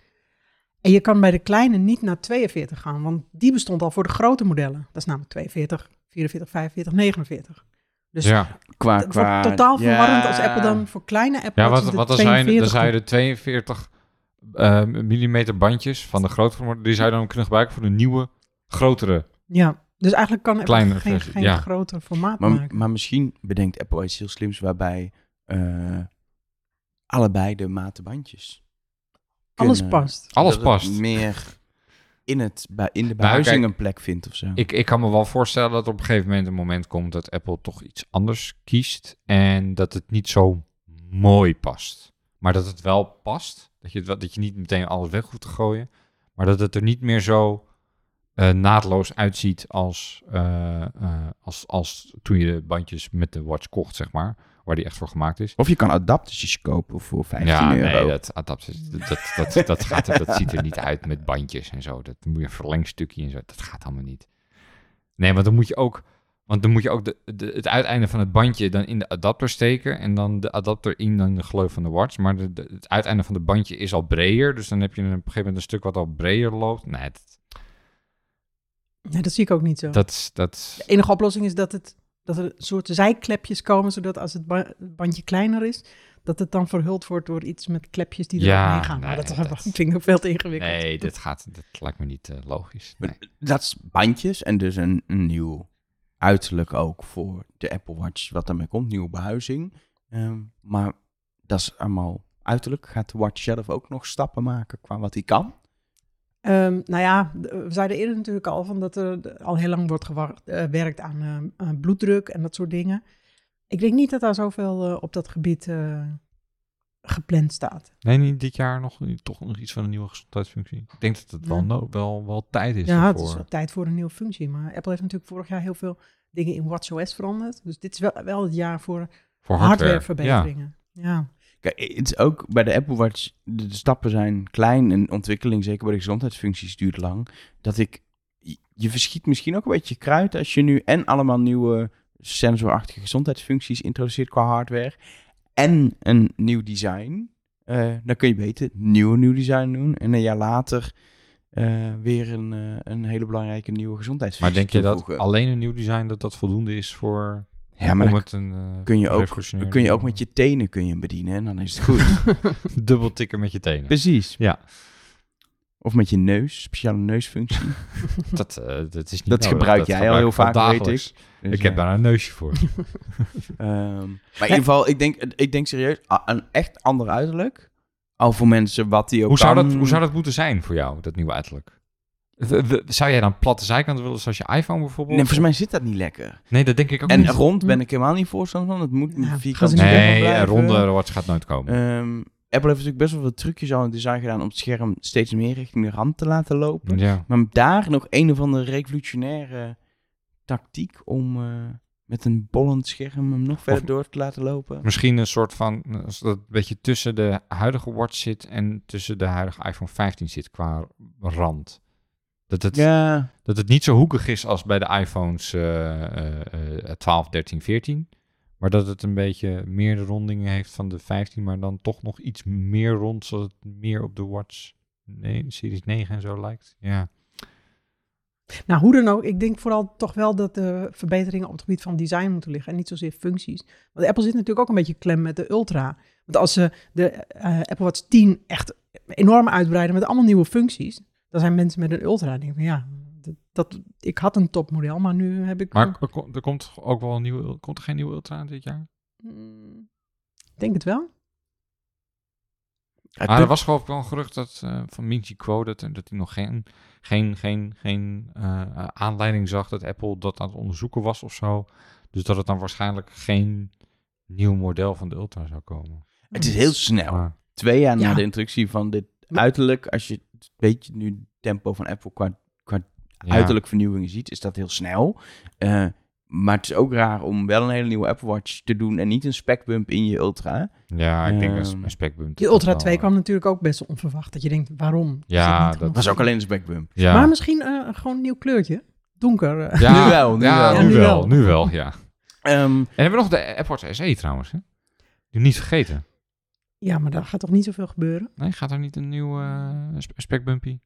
En je kan bij de kleine niet naar 42 gaan, want die bestond al voor de grote modellen. Dat is namelijk 42, 44, 45, 49. Dus ja. Qua, het qua, wordt totaal ja. verwarrend als Apple dan voor kleine Apple ja, wat, wat dan, zijn, dan 42 zou je de 42 eh millimeter bandjes van de grote die zou je dan kunnen gebruiken voor de nieuwe, grotere. Ja, dus eigenlijk kan Apple geen, versie, geen ja. groter formaat Maar, maken. maar misschien bedenkt Apple iets heel slims waarbij eh, allebei de maten bandjes Alles past. Alles dat het past. meer in, het, bij, in de behuizing een plek vindt of zo. Ik, ik kan me wel voorstellen dat op een gegeven moment een moment komt dat Apple toch iets anders kiest. En dat het niet zo mooi past. Maar dat het wel past. Dat je, dat je niet meteen alles weg hoeft te gooien. Maar dat het er niet meer zo eh, naadloos uitziet als, eh, eh, als, als toen je de bandjes met de watch kocht, zeg maar. Waar die echt voor gemaakt is. Of je kan adaptertjes kopen voor 15 ja, euro. nee, dat, adapter, dat, dat, dat, dat, gaat, dat ziet er niet uit met bandjes en zo. Dat moet je een verlengstukje en zo. Dat gaat allemaal niet. Nee, want dan moet je ook, want dan moet je ook de, de, het uiteinde van het bandje dan in de adapter steken. En dan de adapter in dan de gleuf van de watch. Maar de, het uiteinde van het bandje is al breder. Dus dan heb je op een gegeven moment een stuk wat al breder loopt. Nee, dat, Nee, dat zie ik ook niet zo. dat, is- dat De enige oplossing is dat, het, dat er een soort zijklepjes komen, zodat als het ba- bandje kleiner is, dat het dan verhuld wordt door iets met klepjes die Ja, erop heen gaan. maar nee, dat, dat- [LAUGHS] vind ik ook veel te ingewikkeld. Nee, dit gaat, dat lijkt me niet eh, logisch. Nee. Dat is bandjes en dus een, een nieuw uiterlijk ook voor de Apple Watch wat daarmee komt. Nieuwe behuizing. Ehm, maar dat is allemaal uiterlijk. Gaat de Watch zelf ook nog stappen maken qua wat hij kan? Ehm, nou ja, d- we zeiden eerder natuurlijk al van dat er al heel lang wordt gewerkt aan eh, aan bloeddruk en dat soort dingen. Ik denk niet dat daar zoveel eh, op dat gebied eh, gepland staat. Nee, niet dit jaar nog, toch nog iets van een nieuwe gezondheidsfunctie. Ik denk dat het wel, Ja. wel, wel tijd is ja, het is wel tijd voor een nieuwe functie. Maar Apple heeft natuurlijk vorig jaar heel veel dingen in WatchOS veranderd. Dus dit is wel, wel het jaar voor voor hardware. Ja. hardwareverbeteringen. Ja. Kijk, het is ook bij de Apple Watch, de, de stappen zijn klein en ontwikkeling, zeker bij de gezondheidsfuncties, duurt lang. Dat ik, je- verschiet misschien ook een beetje kruid als je nu en allemaal nieuwe sensorachtige gezondheidsfuncties introduceert qua hardware en een nieuw design. Eh, dan kun je beter nieuwe nieuw design doen en een jaar later eh, weer een, eh, een hele belangrijke nieuwe Maar gezondheidsfunctie denk je dat alleen een nieuw design dat dat voldoende is voor Ja, maar dan een eh, kun je ook, kun je ook met je tenen kun je bedienen en dan is het goed. [LAUGHS] dubbel tikken met je tenen. Precies. Ja. Of met je neus, speciale neusfunctie. [LAUGHS] Dat, eh, dat is niet Dat nodig. gebruik jij al gebruik heel ik al vaak, weet. Dus, Ik heb eh, daar een neusje voor. [LAUGHS] ehm, maar in ieder geval, ik denk, ik denk serieus, een echt ander uiterlijk. Al voor mensen wat die ook hoe, zou dat, hoe zou dat moeten zijn voor jou, dat nieuwe uiterlijk? Zou jij dan platte zijkanten willen, zoals je iPhone bijvoorbeeld? Nee, volgens mij zit dat niet lekker. Nee, dat denk ik ook En niet. rond ben ik helemaal niet voorstander van. Het moet Ja, vierkant Nee, ronde watch gaat nooit komen. Ehm, Apple heeft natuurlijk best wel veel trucjes al in het design gedaan om het scherm steeds meer richting de rand te laten lopen. ja. Maar daar nog een of andere revolutionaire tactiek om eh, met een bollend scherm hem nog verder Of- door te laten lopen. Misschien een soort van, als dat een beetje tussen de huidige watch zit en tussen de huidige iPhone 15 zit qua rand. Dat het, Ja, dat het niet zo hoekig is als bij de iPhones eh, eh, eh, 12, 13, 14. Maar dat het een beetje meer de rondingen heeft van de 15, maar dan toch nog iets meer rond, zodat het meer op de Watch nee, Series 9 en zo lijkt. Ja, Nou, hoe dan ook, ik denk vooral toch wel dat de verbeteringen op het gebied van design moeten liggen en niet zozeer functies. Want Apple zit natuurlijk ook een beetje klem met de Ultra. Want als ze de eh, Apple Watch 10 echt enorm uitbreiden met allemaal nieuwe functies, dan zijn mensen met een Ultra die denken ja, dat, dat, ik had een topmodel, maar nu heb ik... maar er, ko- er komt ook wel een nieuwe, komt er geen nieuwe Ultra dit jaar? Mm, ik denk het wel. Ah, er was geloof ik wel een gerucht dat, eh, van Minchi Kuo dat, dat hij nog geen, geen, geen, geen eh, aanleiding zag dat Apple dat aan het onderzoeken was of zo. Dus dat het dan waarschijnlijk geen nieuw model van de Ultra zou komen. het is heel snel. Maar, Twee jaar na de introductie van dit uiterlijk, als je beetje nu het tempo van Apple qua, qua ja. uiterlijk vernieuwingen ziet, is dat heel snel. Eh, maar het is ook raar om wel een hele nieuwe Apple Watch te doen en niet een specbump in je Ultra. Ja, ik denk Ehm, een, specbump. Die Ultra wel, 2 eh, kwam natuurlijk ook best onverwacht. Dat je denkt, waarom? Ja, dat was ook alleen een specbump. Ja, Maar misschien eh, gewoon een nieuw kleurtje. Donker. eh. ja, [LAUGHS] Nu wel, nu ja, wel. nu Ja, nu wel. wel. Nu wel, ja. Ehm, En hebben we nog de Apple Watch SE trouwens, hè? Die niet vergeten. Ja, maar daar gaat toch niet zoveel gebeuren? Nee, gaat er niet een nieuw eh spe- specbumpy?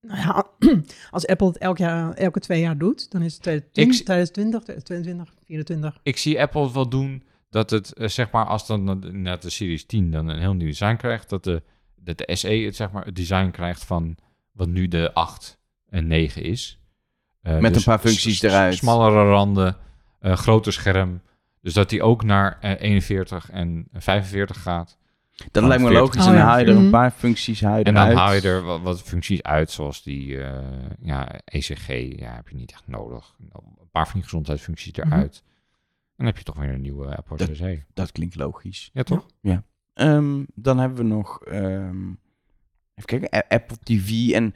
Nou ja, [CLEARS THROAT] als Apple het elk jaar, elke twee jaar doet, dan is het 2020, Ik- 2020, 2022, 2024. ik zie Apple het wel doen dat het, eh, zeg maar, als dan net de Series 10 dan een heel nieuw design krijgt, dat de, dat de SE het, zeg maar, het design krijgt van wat nu de 8 en 9 is. Eh, Met dus een paar functies eruit. Smallere randen, eh, groter scherm. Dus dat die ook naar eh, 41 en 45 gaat. Dat lijkt me 40. logisch. Oh en dan ja. haal je er een Mhm. paar functies je En dan haal je er wat, wat functies uit, zoals die eh, ja, ECG, ja, heb je niet echt nodig. Een paar van die gezondheidsfuncties Mhm. eruit. En dan heb je toch weer een nieuwe Apple Dat-. Dat klinkt logisch. Ja, toch? Ehm, dan hebben we nog... ehm, even kijken. Apple TV en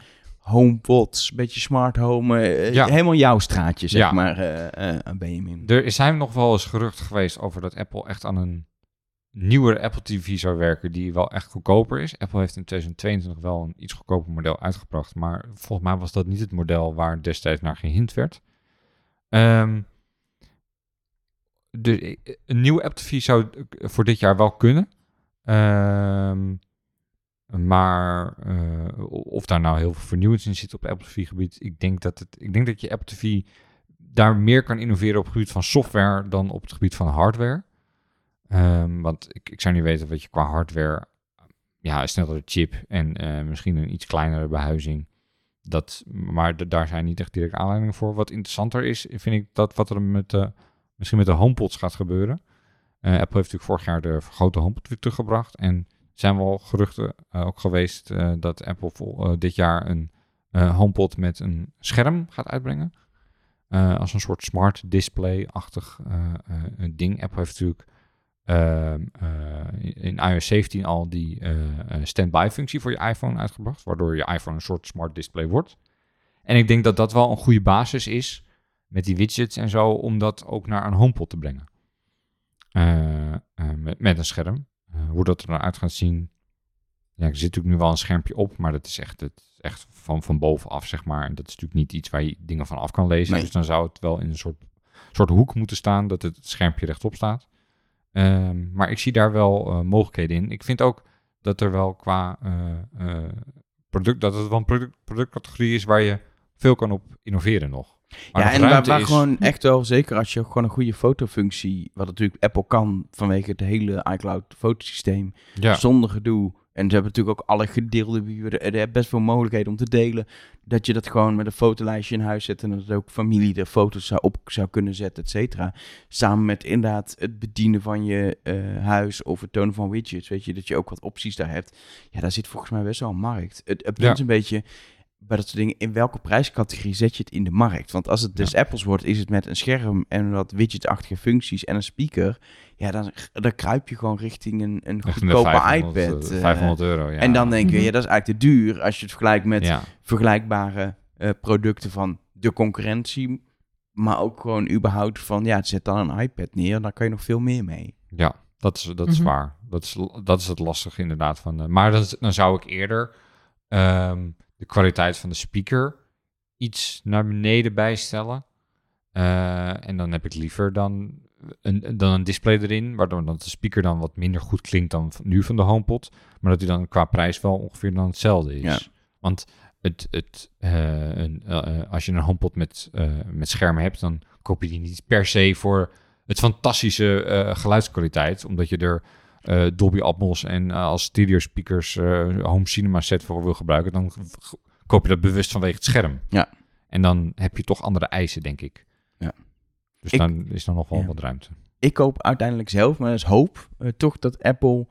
HomePod. Een beetje smart home. eh, Ja. Helemaal jouw straatje, zeg Ja. maar, eh eh, Benjamin. Er zijn nog wel eens geruchten geweest over dat Apple echt aan een nieuwere Apple TV zou werken die wel echt goedkoper is. Apple heeft in 2022 wel een iets goedkoper model uitgebracht, maar volgens mij was dat niet het model waar destijds naar gehind werd. Ehm, de, een nieuwe Apple TV zou voor dit jaar wel kunnen. Ehm, maar eh, of daar nou heel veel vernieuwends in zit op Apple TV gebied, ik denk dat het, ik denk dat je Apple TV daar meer kan innoveren op het gebied van software dan op het gebied van hardware. Ehm, want ik, ik zou niet weten wat je qua hardware, ja, een snellere chip en eh, misschien een iets kleinere behuizing. Dat, maar daar zijn niet echt direct aanleidingen voor. Wat interessanter is, vind ik dat wat er met de, misschien met de HomePods gaat gebeuren. Eh, Apple heeft natuurlijk vorig jaar de grote HomePod weer teruggebracht. En zijn wel geruchten eh, ook geweest eh, dat Apple eh, dit jaar een HomePod met een scherm gaat uitbrengen. Als een soort smart display-achtig ding. Apple heeft natuurlijk ehm, eh, in iOS 17 al die eh, standby functie voor je iPhone uitgebracht. Waardoor je iPhone een soort smart display wordt. En ik denk dat dat wel een goede basis is met die widgets en zo, om dat ook naar een HomePod te brengen. Met een scherm. Eh, hoe dat er eruit gaat zien. Ja, er zit natuurlijk nu wel een schermpje op, maar dat is echt, het, echt van, van bovenaf, zeg maar. En dat is natuurlijk niet iets waar je dingen van af kan lezen. Nee. Dus dan zou het wel in een soort, soort hoek moeten staan, dat het schermpje rechtop staat. Ehm, maar ik zie daar wel eh, mogelijkheden in. Ik vind ook dat er wel qua eh, product, dat het wel een product, productcategorie is waar je veel kan op innoveren nog. Ja, en waar, waar is- gewoon echt wel, zeker als je gewoon een goede fotofunctie, wat natuurlijk Apple kan vanwege het hele iCloud fotosysteem, ja. zonder gedoe. En ze hebben natuurlijk ook alle gedeelde buren. Er hebben best veel mogelijkheden om te delen. Dat je dat gewoon met een fotolijstje in huis zet. En dat ook familie er foto's zou op zou kunnen zetten, et cetera. Samen met inderdaad het bedienen van je eh, huis of het tonen van widgets. Weet je, dat je ook wat opties daar hebt. Ja, daar zit volgens mij best wel een markt. Het, het punt Ja. is een beetje bij dat soort dingen. In welke prijscategorie zet je het in de markt? Want als het dus Apples wordt, is het met een scherm en wat widgetachtige functies en een speaker. Ja, dan, dan kruip je gewoon richting een, een goedkope 500, iPad. eh, eh, 500 euro, ja. en dan denk je, Mhm. ja, dat is eigenlijk te duur als je het vergelijkt met ja. vergelijkbare eh, producten van de concurrentie. Maar ook gewoon überhaupt van, ja, zet dan een iPad neer, dan kan je nog veel meer mee. Ja, dat is, dat is Mhm. waar. Dat is, dat is het lastige inderdaad. Van, eh, maar dan, dan zou ik eerder ehm, de kwaliteit van de speaker iets naar beneden bijstellen. Eh, en dan heb ik liever dan een, dan een display erin, waardoor dan de speaker dan wat minder goed klinkt dan nu van de HomePod. Maar dat hij dan qua prijs wel ongeveer dan hetzelfde is. Ja. Want het, het, eh, een, eh, als je een HomePod met, met schermen hebt, dan koop je die niet per se voor het fantastische geluidskwaliteit, omdat je er eh, Dolby Atmos en eh, als stereo speakers eh, home cinema set voor wil gebruiken, dan koop je dat bewust vanwege het scherm. Ja. En dan heb je toch andere eisen, denk ik. Ja. Dus Ik- dan is er nog wel ja. wat ruimte. Ik koop uiteindelijk zelf, maar dat is hoop, toch dat Apple,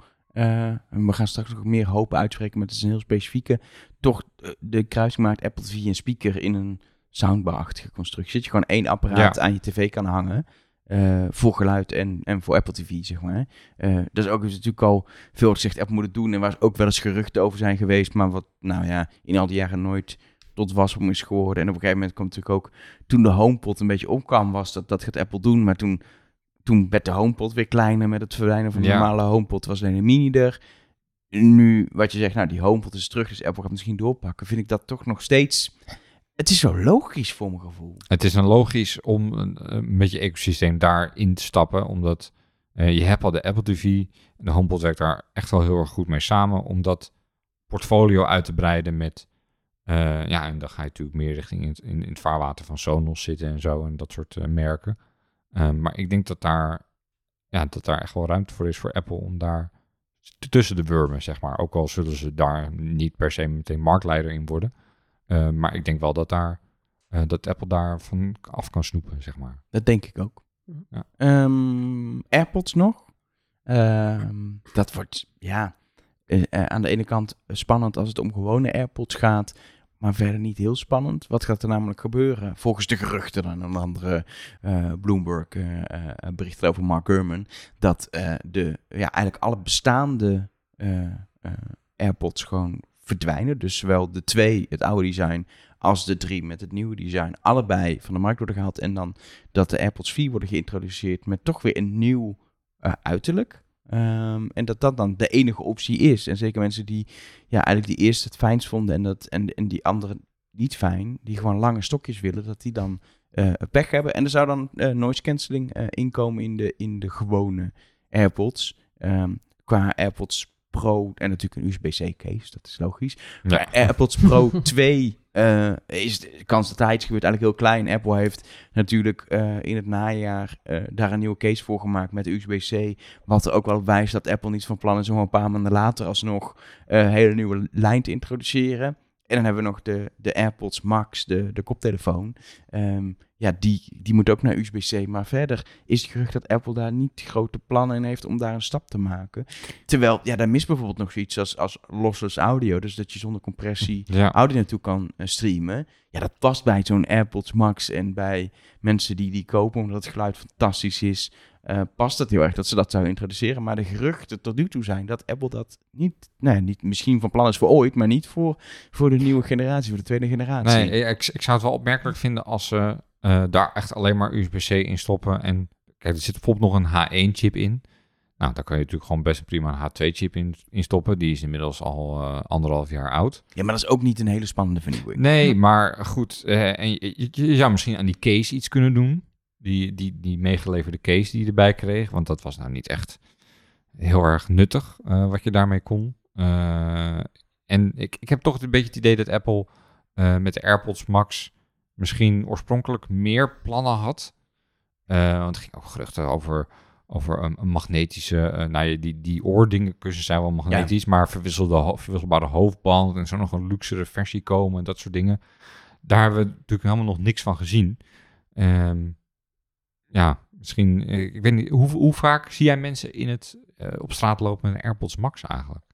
we gaan straks nog meer hoop uitspreken, maar het is een heel specifieke, toch de kruising maakt Apple TV en speaker in een soundbar-achtige constructie. Dat je gewoon één apparaat aan je tv kan hangen. Eh, voor geluid en, en voor Apple TV, zeg maar. Eh dat is ook is natuurlijk al veel gezegd, Apple moet het doen. En waar ook wel eens geruchten over zijn geweest, maar wat, nou ja, in al die jaren nooit tot wasdom is geworden. En op een gegeven moment kwam natuurlijk ook, toen de HomePod een beetje opkwam, was dat, dat gaat Apple doen. Maar toen, toen werd de HomePod weer kleiner met het verdwijnen van de Ja. normale HomePod, was alleen een mini er. Nu, wat je zegt, nou, die HomePod is terug, dus Apple gaat misschien doorpakken. Vind ik dat toch nog steeds... Het is zo logisch voor mijn gevoel. Het is dan logisch om eh, met je ecosysteem daarin te stappen, omdat eh, je hebt al de Apple TV. De HomePod werkt daar echt wel heel erg goed mee samen, om dat portfolio uit te breiden met... eh, ja, en dan ga je natuurlijk meer richting in het, in, in het vaarwater van Sonos zitten en zo, en dat soort merken. Eh, maar ik denk dat daar, ja, dat daar echt wel ruimte voor is voor Apple om daar tussen de wurmen, zeg maar. Ook al zullen ze daar niet per se meteen marktleider in worden. Eh, maar ik denk wel dat, daar, eh, dat Apple daar van af kan snoepen, zeg maar. Dat denk ik ook. Ja. Ehm, AirPods nog. Ehm, dat wordt, ja, eh, aan de ene kant spannend als het om gewone AirPods gaat, maar verder niet heel spannend. Wat gaat er namelijk gebeuren? Volgens de geruchten dan een andere Bloomberg bericht over Mark Gurman, dat de, ja, eigenlijk alle bestaande AirPods gewoon verdwijnen. Dus zowel de twee, het oude design, als de drie met het nieuwe design, allebei van de markt worden gehaald. En dan dat de AirPods 4 worden geïntroduceerd met toch weer een nieuw eh, uiterlijk. Ehm, en dat dat dan de enige optie is. En zeker mensen die ja, eigenlijk die eerste het fijnst vonden en, dat, en, en die andere niet fijn, die gewoon lange stokjes willen, dat die dan eh, pech hebben. En er zou dan eh, noise cancelling inkomen in de, in de gewone AirPods. Ehm, qua AirPods Pro en natuurlijk een USB-C case, dat is logisch. Ja. Maar AirPods Pro [LAUGHS] 2 eh, is de kans dat daar iets gebeurt eigenlijk heel klein. Apple heeft natuurlijk eh, in het najaar eh, daar een nieuwe case voor gemaakt met USB-C. Wat er ook wel wijst dat Apple niet van plan is om een paar maanden later alsnog een hele nieuwe lijn te introduceren. En dan hebben we nog de, de AirPods Max, de, de koptelefoon. Ehm, ja, die, die moet ook naar USB-C. Maar verder is het gerucht dat Apple daar niet grote plannen in heeft om daar een stap te maken. Terwijl, ja, daar mist bijvoorbeeld nog zoiets als, als lossless audio. Dus dat je zonder compressie Ja. audio naartoe kan eh, streamen. Ja, dat past bij zo'n AirPods Max en bij mensen die die kopen omdat het geluid fantastisch is. eh, past het heel erg dat ze dat zouden introduceren. Maar de geruchten tot nu toe zijn dat Apple dat niet, nou, niet misschien van plan is voor ooit, maar niet voor, voor de nieuwe generatie, voor de tweede generatie. Nee, ik, ik zou het wel opmerkelijk vinden als ze eh, daar echt alleen maar USB-C in stoppen. En kijk, er zit bijvoorbeeld nog een H1-chip in. Nou, daar kan je natuurlijk gewoon best prima een H2-chip in, in stoppen. Die is inmiddels al eh, anderhalf jaar oud. Ja, maar dat is ook niet een hele spannende vernieuwing. Nee, maar goed. eh, en je, je- je zou misschien aan die case iets kunnen doen. Die, die, die meegeleverde case die je erbij kreeg. Want dat was nou niet echt heel erg nuttig wat je daarmee kon. En ik, ik heb toch een beetje het idee dat Apple met de AirPods Max misschien oorspronkelijk meer plannen had. Eh, want er ging ook geruchten over, over een, een magnetische... eh nou ja, die, die oordingenkussens zijn wel magnetisch, maar verwisselde, verwisselbare hoofdband. En zou nog een luxere versie komen en dat soort dingen. Daar hebben we natuurlijk helemaal nog niks van gezien. Ehm, ja, misschien... eh, Ik weet niet, hoe, hoe vaak zie jij mensen in het, op straat lopen met een AirPods Max eigenlijk?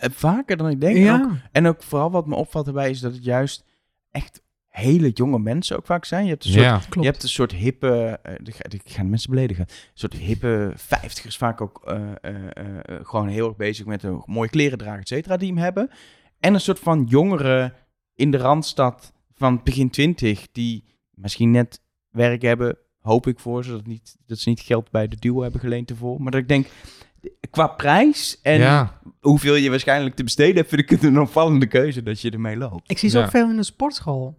Vaker dan ik denk. ja, Ook, en ook vooral wat me opvalt erbij is dat het juist echt hele jonge mensen ook vaak zijn. Je hebt een soort klopt. Je hebt een soort hippe, eh, ik ga- de mensen beledigen, een soort hippe vijftigers vaak ook eh, eh, gewoon heel erg bezig met een mooie kleren dragen, et cetera, die hem hebben. En een soort van jongeren in de Randstad van begin twintig, die misschien net werk hebben, hoop ik voor ze, dat, niet, dat ze niet geld bij de duo hebben geleend ervoor. Maar dat ik denk, qua prijs en ja, hoeveel je waarschijnlijk te besteden hebt, vind ik het een opvallende keuze dat je ermee loopt. Ik zie ze Ja. ook veel in de sportschool.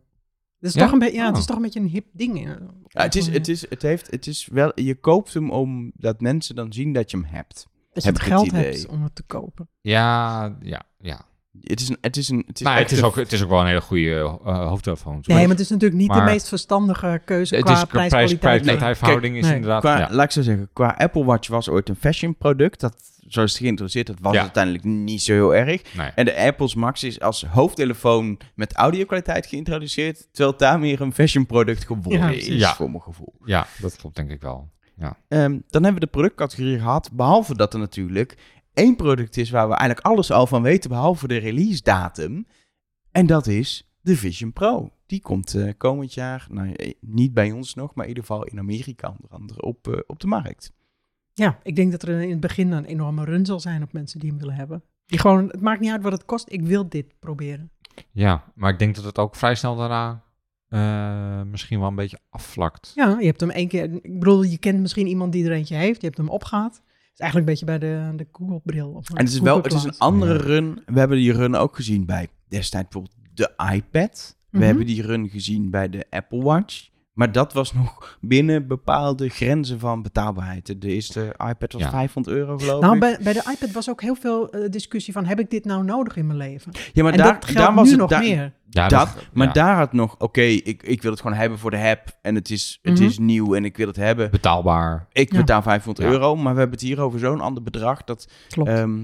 Het is, Ja? toch, een beetje, ja, het Oh. is toch een beetje een hip ding. Ja, het is, het is, het heeft, het is wel, je koopt hem omdat mensen dan zien dat je hem hebt. Dat je heb het geld idee. hebt om het te kopen. ja, ja, ja. Het is een, het is een, het is Maar het is, ook, het is ook wel een hele goede eh, hoofdtelefoon. Nee, maar het is natuurlijk niet Maar- de meest verstandige keuze het qua is prijs, prijs, prijs, verhouding is Nee. inderdaad... qua, ja. laat ik zo zeggen, qua Apple Watch was ooit een fashion product. Dat, zo is het geïnteresseerd, dat was Ja. uiteindelijk niet zo heel erg. Nee. En de AirPods Max is als hoofdtelefoon met audio-kwaliteit geïntroduceerd, terwijl het daar meer een fashion product geworden Ja, is, Ja. voor mijn gevoel. Ja, dat klopt denk ik wel. Ehm, dan hebben we de productcategorie gehad, behalve dat er natuurlijk één product is waar we eigenlijk alles al van weten, behalve de release datum. En dat is de Vision Pro. Die komt eh, komend jaar, nou, eh, niet bij ons nog, maar in ieder geval in Amerika onder andere op, eh, op de markt. Ja, ik denk dat er in het begin een enorme run zal zijn op mensen die hem willen hebben. Die gewoon, het maakt niet uit wat het kost, ik wil dit proberen. Ja, maar ik denk dat het ook vrij snel daarna eh, misschien wel een beetje afvlakt. Ja, je hebt hem één keer, ik bedoel, je kent misschien iemand die er eentje heeft, je hebt hem opgehaald. Het is eigenlijk een beetje bij de, de Google-bril. of En het is wel, het is een andere Ja. run. We hebben die run ook gezien bij destijds bijvoorbeeld de iPad. We Mhm. hebben die run gezien bij de Apple Watch. Maar dat was nog binnen bepaalde grenzen van betaalbaarheid. De eerste iPad was Ja. 500 euro geloof Nou, ik. bij, bij de iPad was ook heel veel eh, discussie van, heb ik dit nou nodig in mijn leven? ja, maar en daar, dat geldt daar was nu het nog daar- meer. Ja, Dat, maar ja, daar had nog, oké, ik, ik wil het gewoon hebben voor de app. En het is, het Mhm. is nieuw en ik wil het hebben. betaalbaar. Ik Ja. betaal 500 Ja. euro, maar we hebben het hier over zo'n ander bedrag. Dat, Klopt. ehm,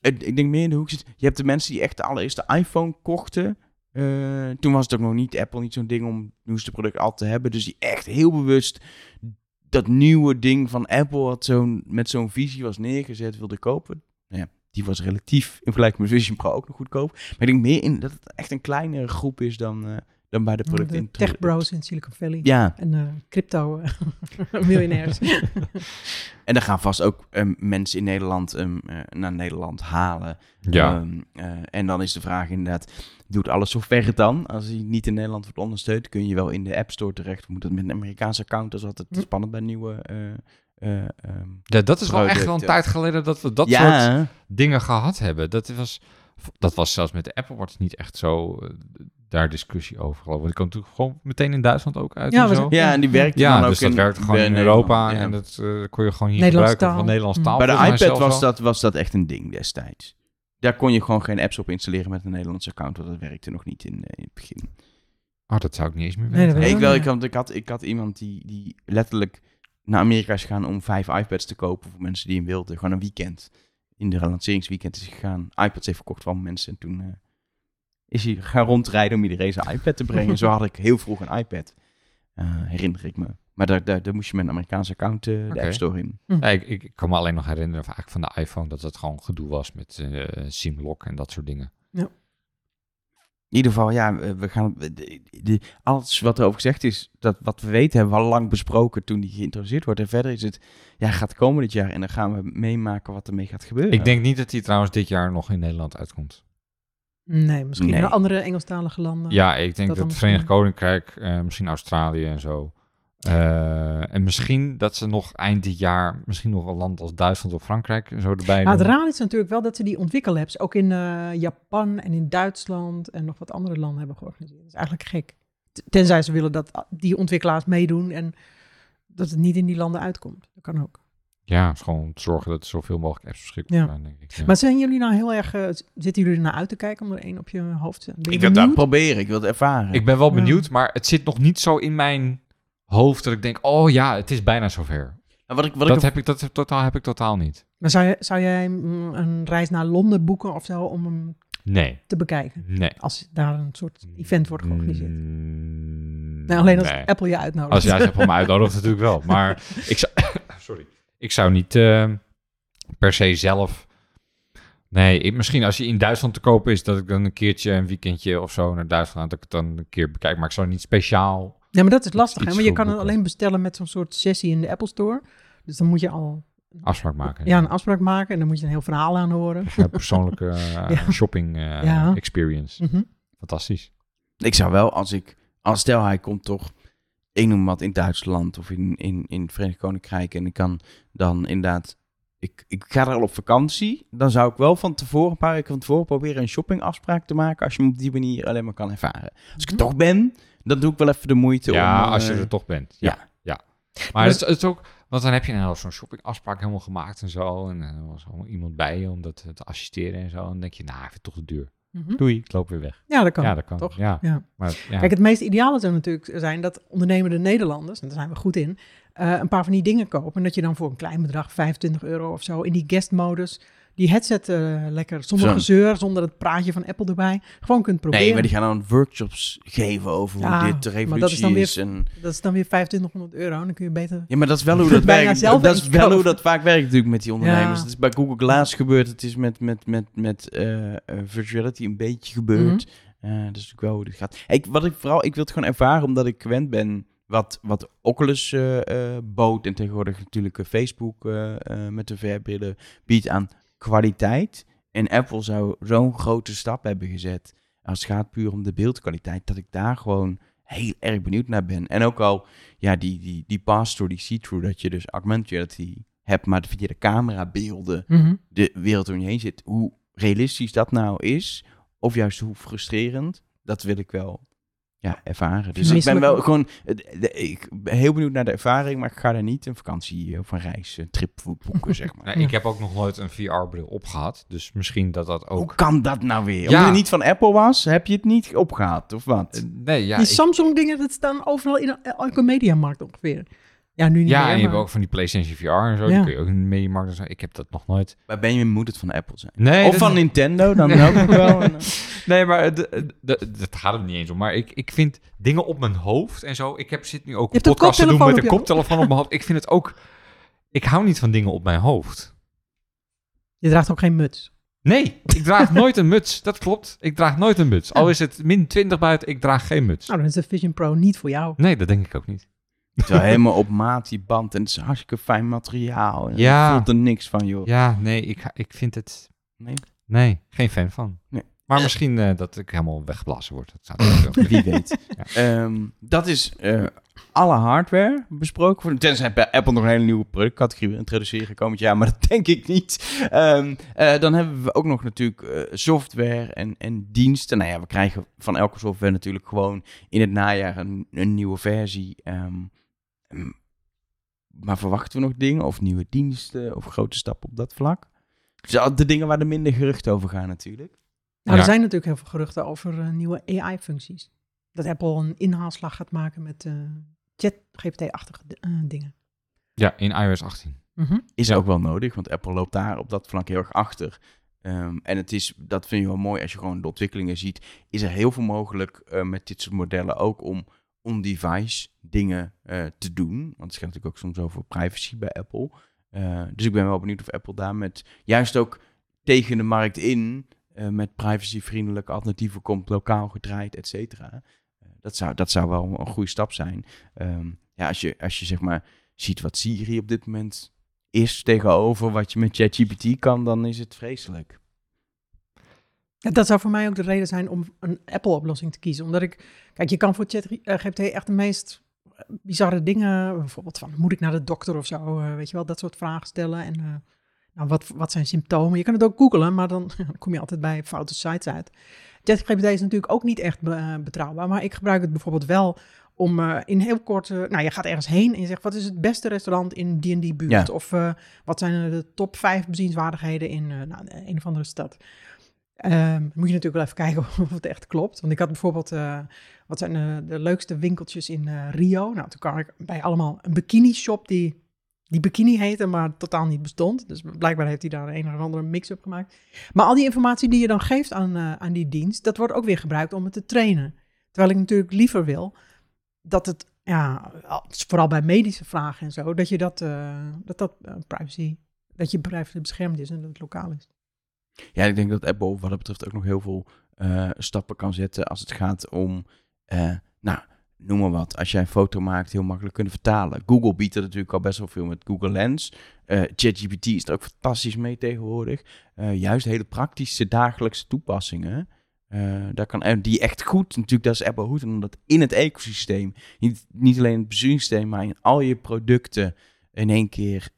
ik, ik denk meer in de hoek zit. Je hebt de mensen die echt de allereerste iPhone kochten. Eh, toen was het ook nog niet Apple, niet zo'n ding om het nieuwste product al te hebben. Dus die echt heel bewust dat nieuwe ding van Apple, wat zo'n, met zo'n visie was neergezet, wilde kopen. Nou ja, die was relatief in vergelijking met Vision Pro ook nog goedkoop. Maar ik denk meer in dat het echt een kleinere groep is dan, eh, dan bij de producten. De in tech bros in Silicon Valley. Ja, En eh, crypto [LAUGHS] miljonairs. [LAUGHS] en dan gaan vast ook mensen in Nederland ehm, eh, naar Nederland halen. Ja, Ehm, eh, en dan is de vraag inderdaad, doet alle software het dan? Als die niet in Nederland wordt ondersteund, kun je wel in de App Store terecht. Moet dat met een Amerikaanse account? Dat is altijd Hm. spannend bij nieuwe... eh, eh, ehm, Ja, dat is wel echt wel een tijd geleden dat we dat soort ja, dingen gehad hebben. Dat was, dat was zelfs met de Apple Watch niet echt zo eh, daar discussie over geloof ik. Want die kwam natuurlijk gewoon meteen in Duitsland ook uit Ja, en zo. ja, en die werkte Ja, dan ook dus dat in, werkte gewoon in Europa ja. en dat kon je gewoon hier gebruiken taal. van Nederlands Mm. taal. Bij de iPad was dat, was dat echt een ding destijds. Daar kon je gewoon geen apps op installeren met een Nederlands account, want dat werkte nog niet in, eh, in het begin. Oh, dat zou ik niet eens meer weten. Nee, weet ik, wel, ik, had, ik, had, ik had iemand die, die letterlijk naar Amerika is gegaan om vijf iPads te kopen voor mensen die hem wilden. Gewoon een weekend. In de lanceringsweekend is hij gegaan. iPads heeft verkocht van mensen. En toen eh, is hij gaan rondrijden om iedereen zijn iPad te brengen. [LAUGHS] Zo had ik heel vroeg een iPad. Eh, herinner ik me. Maar daar, daar, daar moest je met een Amerikaanse account eh, de Oké. App Store in. Ja, ik, kan me alleen nog herinneren van, eigenlijk van de iPhone dat het gewoon gedoe was met eh SIM-lock en dat soort dingen. In ieder geval, ja, we gaan. De, de- alles wat erover gezegd is, dat wat we weten, hebben we al lang besproken toen die geïntroduceerd wordt. En verder is het, ja, gaat komen dit jaar en dan gaan we meemaken wat ermee gaat gebeuren. Ik denk niet dat die trouwens dit jaar nog in Nederland uitkomt. Nee, misschien Nee. in andere Engelstalige landen. Ja, ik denk dat dat, dan het Verenigd. Koninkrijk, eh, misschien Australië en zo. Eh, en misschien dat ze nog eind dit jaar, misschien nog een land als Duitsland of Frankrijk en zo erbij Maar het raar is natuurlijk wel dat ze die ontwikkellabs ook in eh, Japan en in Duitsland en nog wat andere landen hebben georganiseerd. Dat is eigenlijk gek. Tenzij ze willen dat die ontwikkelaars meedoen en dat het niet in die landen uitkomt. Dat kan ook. Ja, is gewoon zorgen dat er zoveel mogelijk apps beschikbaar Ja. zijn, denk ik. Ja. Maar zijn jullie nou heel erg, eh, zitten jullie er naar uit te kijken om er één op je hoofd te zetten? Ben ik wil dat proberen, ik wil het ervaren. Ik ben wel Ja. benieuwd, maar het zit nog niet zo in mijn hoofd dat ik denk, oh ja, het is bijna zover. Nou, wat ik, wat dat, ik heb ik, dat heb, totaal, heb ik totaal niet. Maar zou, je, zou jij een reis naar Londen boeken of zo om hem Nee, te bekijken? nee. Als daar een soort event wordt georganiseerd. Mm, Nee, alleen als nee. Apple je uitnodigt. Als jij Apple me [LAUGHS] uitnodigt, natuurlijk wel. Maar ik zou, [COUGHS] sorry, ik zou niet eh, per se zelf. Nee, ik, misschien als je in Duitsland te kopen is, dat ik dan een keertje, een weekendje of zo naar Duitsland, dat ik het dan een keer bekijk. Maar ik zou niet speciaal. Ja, maar dat is lastig, hè? want je kan het alleen bestellen met zo'n soort sessie in de Apple Store. Dus dan moet je al Afspraak maken. ja, een afspraak maken en dan moet je een heel verhaal aanhoren. Ja, persoonlijke [LAUGHS] eh, Ja. shopping eh, Ja. experience. Mhm. Fantastisch. Ik zou wel, als ik, als stel hij komt toch, ik noem wat in Duitsland of in, in, in het Verenigd Koninkrijk en ik kan dan inderdaad, ik, ik ga er al op vakantie, dan zou ik wel van tevoren, een paar weken van tevoren proberen een shoppingafspraak te maken als je hem op die manier alleen maar kan ervaren. Als ik er toch ben, dan doe ik wel even de moeite Ja, om... als je eh, er toch bent. Ja. ja. ja. Maar het, is- het is ook, want dan heb je nou zo'n shoppingafspraak helemaal gemaakt en zo. En er was allemaal iemand bij je om dat te assisteren en zo. En dan denk je, nou, ik vind het toch te duur. Mhm. Doei, ik loop weer weg. Ja, dat kan. ja, dat kan. toch? Ja. Ja. Maar, ja. Kijk, het meest ideale zou natuurlijk zijn dat ondernemende Nederlanders, en daar zijn we goed in, eh, een paar van die dingen kopen. En dat je dan voor een klein bedrag, 25 euro of zo, in die guest-modus, die headset eh, lekker zonder Zo. gezeur, zonder het praatje van Apple erbij, gewoon kunt proberen. Nee, maar die gaan dan workshops geven over Ja, hoe dit de maar revolutie dat is dan weer- is. En... Dat is dan weer 2500 euro, dan kun je beter... Ja, maar dat is wel hoe [LAUGHS] dat werkt. Dat is wel hoe dat vaak werkt natuurlijk met die ondernemers. Ja. Het is bij Google Glass gebeurd. Het is met, met, met, met eh, eh, virtuality een beetje gebeurd. Eh, dat is natuurlijk wel hoe het gaat. Ik, wat ik vooral, ik wil het gewoon ervaren omdat ik gewend ben wat, wat Oculus eh, bood. En tegenwoordig natuurlijk Facebook met de VR-brillen biedt aan kwaliteit. En Apple zou zo'n grote stap hebben gezet als het gaat puur om de beeldkwaliteit, dat ik daar gewoon heel erg benieuwd naar ben. En ook al, ja, die, die, die pass-through, die see-through, dat je dus augmented reality hebt, maar via de camerabeelden Mhm. de wereld om je heen zit. Hoe realistisch dat nou is, of juist hoe frustrerend, dat wil ik wel ja, ervaren. Dus ik ben wel gewoon, eh, ik ben heel benieuwd naar de ervaring, maar ik ga daar niet een vakantie of een reis, een trip boeken, zeg maar. [LAUGHS] Nee, Ik heb ook nog nooit een VR-bril opgehad. Dus misschien dat dat Hoe ook... kan dat nou weer? Ja. Omdat het niet van Apple was, heb je het niet opgehaald, of wat? Eh, Nee, ja. die ik- Samsung-dingen, dat staan overal in elke mediamarkt ongeveer. Ja, nu niet ja, meer, en je hebt ook van die PlayStation VR en zo. Ja. Die kun je ook in de mediamarkt en zo. Ik heb dat nog nooit. Bij Benjamin moet het van Apple zijn. Nee, of van Nintendo, dan ook wel. En, [LAUGHS] eh, Nee, maar dat gaat het niet eens om. Maar ik, ik vind dingen op mijn hoofd en zo. Ik heb, zit nu ook Je een podcast te doen met een op je koptelefoon op mijn hoofd. Ik vind het ook... Ik hou niet van dingen op mijn hoofd. Je draagt ook geen muts. Nee, ik draag [LAUGHS] nooit een muts. Dat klopt. Ik draag nooit een muts. Al is het min 20 buiten, ik draag geen muts. Nou, dan is de Vision Pro niet voor jou. Nee, dat denk ik ook niet. Terwijl helemaal op maat die band en het is hartstikke fijn materiaal. En Ja. Je voelt er niks van, joh. Ja, nee, ik, ik vind het... Nee? Nee, geen fan van. Nee. Maar misschien eh, dat ik helemaal weggeblazen word. Dat zou [LAUGHS] Wie weet. [LAUGHS] Ehm, dat is eh, alle hardware besproken. worden. Tenzij bij Apple nog een hele nieuwe productcategorie introduceren komend jaar, maar dat denk ik niet. Ehm, eh, dan hebben we ook nog natuurlijk eh, software en, en diensten. Nou ja, we krijgen van elke software natuurlijk gewoon in het najaar een, een nieuwe versie. Ehm, maar verwachten we nog dingen of nieuwe diensten of grote stappen op dat vlak? Dus de dingen waar er minder geruchten over gaan natuurlijk. Nou, Ja. er zijn natuurlijk heel veel geruchten over eh, nieuwe AI-functies. Dat Apple een inhaalslag gaat maken met eh chat-GPT-achtige eh, dingen. Ja, in iOS 18. Mhm. is ook wel nodig, want Apple loopt daar op dat vlak heel erg achter. Ehm, en het is, dat vind je wel mooi als je gewoon de ontwikkelingen ziet, is er heel veel mogelijk eh, met dit soort modellen ook om on-device dingen eh, te doen. Want het gaat natuurlijk ook soms over privacy bij Apple. Eh, dus ik ben wel benieuwd of Apple daar met juist ook tegen de markt in eh, met privacyvriendelijke alternatieven komt, lokaal gedraaid, et cetera. Dat, zou, dat zou wel een goede stap zijn. Ehm, ja, als je, als je zeg maar ziet wat Siri op dit moment is tegenover wat je met ChatGPT kan, dan is het vreselijk. Dat zou voor mij ook de reden zijn om een Apple-oplossing te kiezen. Omdat ik, kijk, je kan voor ChatGPT echt de meest eh, bizarre dingen, bijvoorbeeld van, moet ik naar de dokter of zo, eh, weet je wel, dat soort vragen stellen. En eh, nou, wat, wat zijn symptomen? Je kan het ook googlen, maar dan [LAUGHS] kom je altijd bij foute sites uit. ChatGPT is natuurlijk ook niet echt be- eh, betrouwbaar, maar ik gebruik het bijvoorbeeld wel om eh, in heel kort, eh, nou je gaat ergens heen en je zegt, wat is het beste restaurant in die en die buurt? Ja. Of eh, wat zijn de top vijf bezienswaardigheden in eh, nou, een of andere stad? Ehm, moet je natuurlijk wel even kijken [LAUGHS] of het echt klopt. Want ik had bijvoorbeeld, eh, wat zijn de, de leukste winkeltjes in eh, Rio? Nou, toen kwam ik bij allemaal een bikini shop die, die bikini heette, maar totaal niet bestond. Dus blijkbaar heeft hij daar een of andere mix-up gemaakt. Maar al die informatie die je dan geeft aan, eh, aan die dienst, dat wordt ook weer gebruikt om het te trainen. Terwijl ik natuurlijk liever wil dat het, ja, al- vooral bij medische vragen en zo, dat je dat, dat, dat privacy, dat je privacy beschermd is en dat het lokaal is. Ja, ik denk dat Apple wat dat betreft ook nog heel veel eh, stappen kan zetten als het gaat om, eh, nou, noem maar wat. Als jij een foto maakt, heel makkelijk kunnen vertalen. Google biedt er natuurlijk al best wel veel met Google Lens. Eh, ChatGPT is er ook fantastisch mee tegenwoordig. Juist hele praktische dagelijkse toepassingen. daar kan, die echt goed, natuurlijk, dat is Apple goed, omdat in het ecosysteem, niet, niet alleen in het besturingssysteem, maar in al je producten in één keer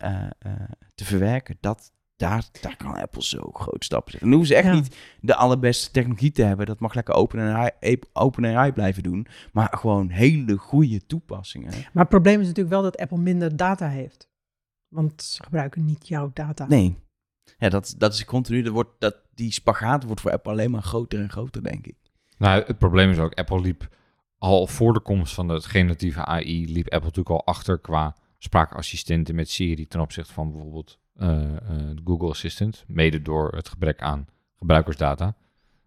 te verwerken, dat, daar, daar kan Apple zo grote stappen zetten. Dan hoeven ze echt Ja. niet de allerbeste technologie te hebben. Dat mag lekker OpenAI open blijven doen. Maar gewoon hele goede toepassingen. Maar het probleem is natuurlijk wel dat Apple minder data heeft. Want ze gebruiken niet jouw data. Nee. Ja, dat, dat is continu. Dat wordt, dat, die spagaat wordt voor Apple alleen maar groter en groter, denk ik. Nou, het probleem is ook, Apple liep al voor de komst van het generatieve AI, liep Apple natuurlijk al achter qua spraakassistenten met Siri ten opzichte van bijvoorbeeld Google Assistant, mede door het gebrek aan gebruikersdata.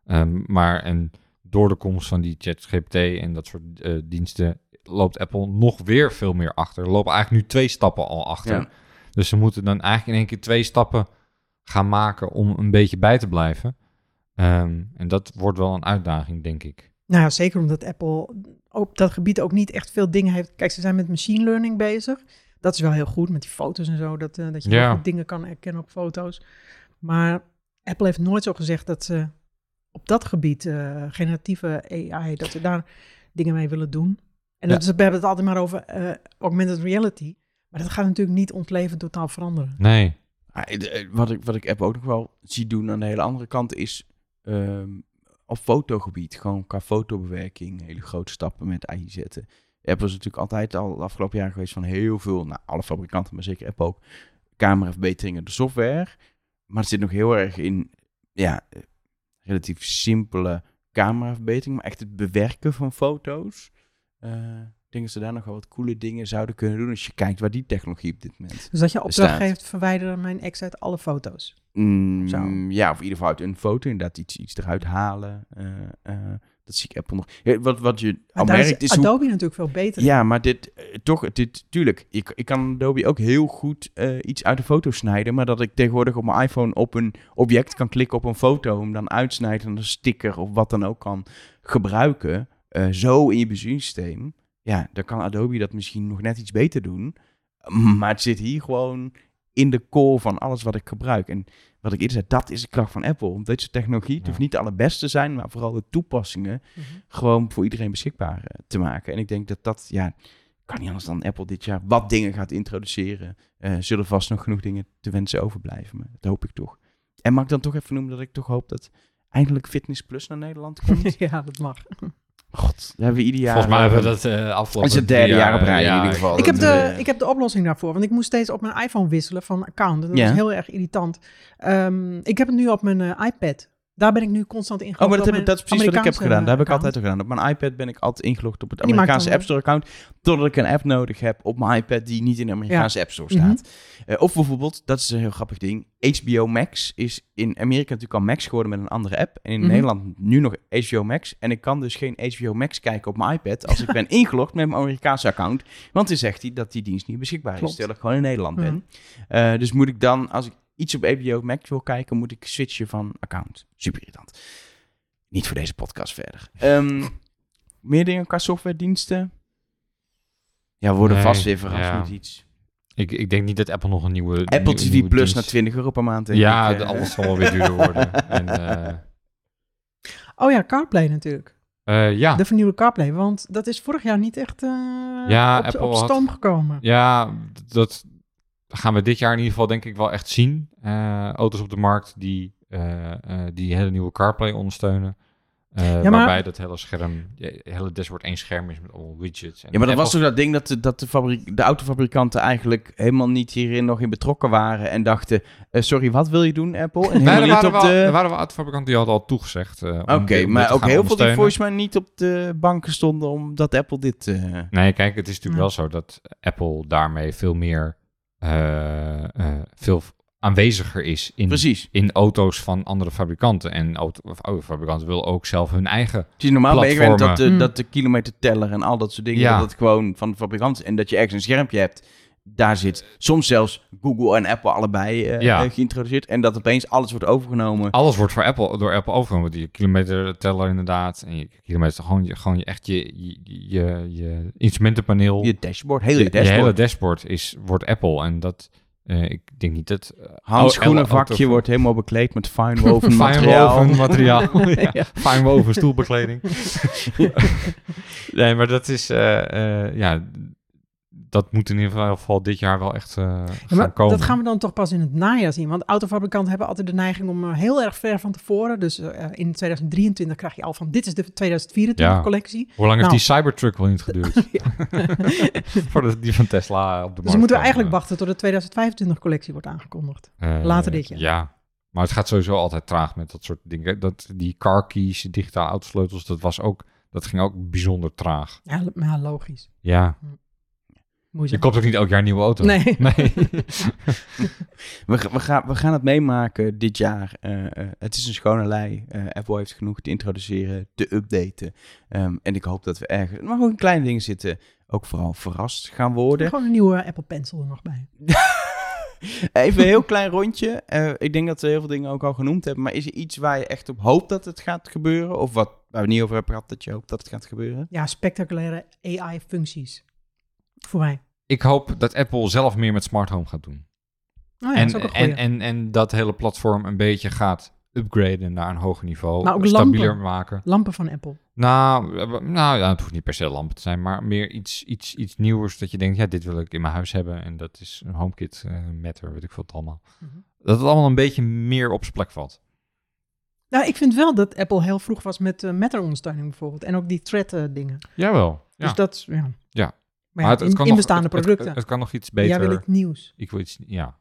Ehm, maar en door de komst van die ChatGPT en dat soort eh, diensten loopt Apple nog weer veel meer achter. Er lopen eigenlijk nu twee stappen al achter. Ja. Dus ze moeten dan eigenlijk in één keer twee stappen gaan maken om een beetje bij te blijven. Ehm, en dat wordt wel een uitdaging, denk ik. Nou ja, zeker omdat Apple op dat gebied ook niet echt veel dingen heeft. Kijk, ze zijn met machine learning bezig. Dat is wel heel goed met die foto's en zo. Dat, eh, dat je Ja. dingen kan herkennen op foto's. Maar Apple heeft nooit zo gezegd dat ze op dat gebied, eh, generatieve AI, dat ze daar dingen mee willen doen. En dat is, we hebben het altijd maar over eh, augmented reality. Maar dat gaat natuurlijk niet ons leven totaal veranderen. Nee. Ah, Wat ik, wat ik Apple ook nog wel zie doen aan de hele andere kant is ehm, op fotogebied, gewoon qua fotobewerking, hele grote stappen met AI zetten. Apple is natuurlijk altijd al de afgelopen jaren geweest van heel veel, nou alle fabrikanten, maar zeker Apple ook, cameraverbeteringen, de software. Maar het zit nog heel erg in, ja, relatief simpele cameraverbetering, maar echt het bewerken van foto's. Eh, ik denk dat ze daar nog wel wat coole dingen zouden kunnen doen als je kijkt waar die technologie op dit moment Dus dat je opdracht geeft, verwijder mijn ex uit alle foto's. Mm, ja, of in ieder geval uit een foto inderdaad iets, iets eruit halen. eh, eh, Dat zie ik Apple nog. Ja, wat, wat je Maar al merkt is is hoe Adobe natuurlijk veel beter. ja, maar dit, eh, toch, dit, tuurlijk, ik, ik kan Adobe ook heel goed eh, iets uit de foto snijden, maar dat ik tegenwoordig op mijn iPhone op een object kan klikken op een foto, hem dan uitsnijden en een sticker of wat dan ook kan gebruiken, eh, zo in je besturingssysteem, ja, dan kan Adobe dat misschien nog net iets beter doen, maar het zit hier gewoon in de core van alles wat ik gebruik. En wat ik eerder zei, dat is de kracht van Apple. Om deze technologie, het hoeft niet de allerbeste te zijn, maar vooral de toepassingen Mhm. gewoon voor iedereen beschikbaar eh, te maken. En ik denk dat dat, ja, kan niet anders dan Apple dit jaar wat dingen gaat introduceren. Eh, zullen vast nog genoeg dingen te wensen overblijven, maar dat hoop ik toch. En mag ik dan toch even noemen dat ik toch hoop dat eindelijk Fitness Plus naar Nederland komt? [LAUGHS] ja, dat mag. God, dat hebben we ieder jaar. Volgens mij eh, hebben we dat eh afgelopen dat is het derde drie jaar op rij ja, in ieder geval. Ik heb, de, eh, ik heb de oplossing daarvoor, want ik moest steeds op mijn iPhone wisselen van account. En dat Ja. is heel erg irritant. Ehm, ik heb het nu op mijn eh, iPad. Daar ben ik nu constant in Oh, maar dat, heb, dat is precies wat ik heb gedaan. Dat heb ik altijd al gedaan. Op mijn iPad ben ik altijd ingelogd op het Amerikaanse App Store account. Totdat ik een app nodig heb op mijn iPad die niet in de Amerikaanse App Store Mhm. staat. Eh, of bijvoorbeeld, dat is een heel grappig ding. HBO Max is in Amerika natuurlijk al Max geworden met een andere app. En in Mhm. Nederland nu nog HBO Max. En ik kan dus geen HBO Max kijken op mijn iPad als ik ben [LAUGHS] ingelogd met mijn Amerikaanse account. Want dan zegt hij dat die dienst niet beschikbaar Klopt. is. Terwijl ik gewoon in Nederland Mhm. ben. Eh, dus moet ik dan, als ik iets op HBO Max wil kijken, moet ik switchen van account. Super irritant. Niet voor deze podcast verder. [LAUGHS] Ehm, meer dingen qua softwarediensten? Ja, we worden Nee, vast weer verrast ja. met iets. Ik, ik denk niet dat Apple nog een nieuwe... Apple nieuwe- TV nieuwe Plus dienst- naar 20 euro per maand. denk Ja, ik, de- eh. alles zal wel weer duurder [LAUGHS] worden. en, eh, Oh ja, CarPlay natuurlijk. eh, ja. De vernieuwde CarPlay. Want dat is vorig jaar niet echt eh, Ja, op, Apple op had- stoom gekomen. Ja, dat gaan we dit jaar in ieder geval denk ik wel echt zien. Eh, auto's op de markt die, eh, eh, die hele nieuwe CarPlay ondersteunen. Maar- Waarbij dat hele scherm, hele dashboard één scherm is met allemaal widgets. En Ja, maar dat was toch dat ding dat, de- dat de, fabrik, de autofabrikanten eigenlijk helemaal niet hierin nog in betrokken waren en dachten, sorry, wat wil je doen, Apple? En Nee, er waren, op wel, de... er waren wel autofabrikanten die hadden al toegezegd. om Oké, maar ook heel veel die volgens mij niet op de banken stonden omdat Apple dit... Nee, kijk, het is natuurlijk wel zo dat Apple daarmee veel meer veel aanweziger is in, Precies. in auto's van andere fabrikanten. En auto, of autofabrikanten willen ook zelf hun eigen. Het is normaal dat de, Mm. dat de kilometerteller en al dat soort dingen, Ja. dat het gewoon van de fabrikant is. En dat je ergens een schermpje hebt, daar zit soms zelfs Google en Apple allebei eh, Ja. eh, geïntroduceerd. En dat opeens alles wordt overgenomen. Alles wordt voor Apple, door Apple overgenomen. Die kilometerteller inderdaad. En je kilometer, gewoon, je, gewoon je, echt je, je, je, je instrumentenpaneel. Je dashboard, heel je, je, je dashboard. hele dashboard is, wordt Apple. En dat, eh, ik denk niet dat... eh, Handschoenenvakje auto- wordt helemaal bekleed met [LAUGHS] fine-woven materiaal. Fijnwoven materiaal. [LAUGHS] [LAUGHS] ja. Ja. Fijnwoven stoelbekleding. nee, maar dat is... ja, dat moet in ieder geval dit jaar wel echt eh, gaan maar komen. dat gaan we dan toch pas in het najaar zien. Want autofabrikanten hebben altijd de neiging om eh, heel erg ver van tevoren. Dus eh, in 2023 krijg je al van dit is de 2024 Ja. collectie. Hoe lang heeft Nou. die Cybertruck wel niet geduurd? [LAUGHS] [LAUGHS] Voordat die van Tesla op de markt Dus moeten we eigenlijk wachten tot de 2025 collectie wordt aangekondigd. Later dit jaar. Ja, maar het gaat sowieso altijd traag met dat soort dingen. Dat, die car keys, digitale autosleutels, dat, was ook, dat ging ook bijzonder traag. Ja, lo- ja logisch. Ja, je koopt ook niet elk jaar een nieuwe auto. Nee. [LAUGHS] nee. [LAUGHS] We, ga- we, gaan, we gaan het meemaken dit jaar. Eh, eh, het is een schone lei. Eh, Apple heeft genoeg te introduceren, te updaten. Ehm, en ik hoop dat we ergens, maar ook in kleine dingen zitten, ook vooral verrast gaan worden. Gewoon een nieuwe Apple Pencil er nog bij. [LAUGHS] Even een heel klein rondje. Eh, ik denk dat we heel veel dingen ook al genoemd hebben. Maar is er iets waar je echt op hoopt dat het gaat gebeuren? Of wat waar we niet over hebben gehad dat je hoopt dat het gaat gebeuren? Ja, spectaculaire AI-functies. Voor mij. Ik hoop dat Apple zelf meer met smart home gaat doen. Oh ja, en, dat en, en, en dat hele platform een beetje gaat upgraden naar een hoger niveau. Maar ook stabieler lampen. maken. Lampen van Apple. Nou, eh, nou ja, het hoeft niet per se lampen te zijn, maar meer iets, iets, iets nieuws dat je denkt, ja, dit wil ik in mijn huis hebben. En dat is een HomeKit eh Matter, weet ik veel het allemaal. Mhm. Dat het allemaal een beetje meer op zijn plek valt. Nou, ik vind wel dat Apple heel vroeg was met uh, Matter-ondersteuning bijvoorbeeld. En ook die thread-dingen. Jawel. Ja. Dus dat, ja. Ja. Maar ja, het, het in, kan in nog- bestaande het- het- producten. Het, kan nog iets beter. Jij wil ik nieuws. Ik wil iets, ja.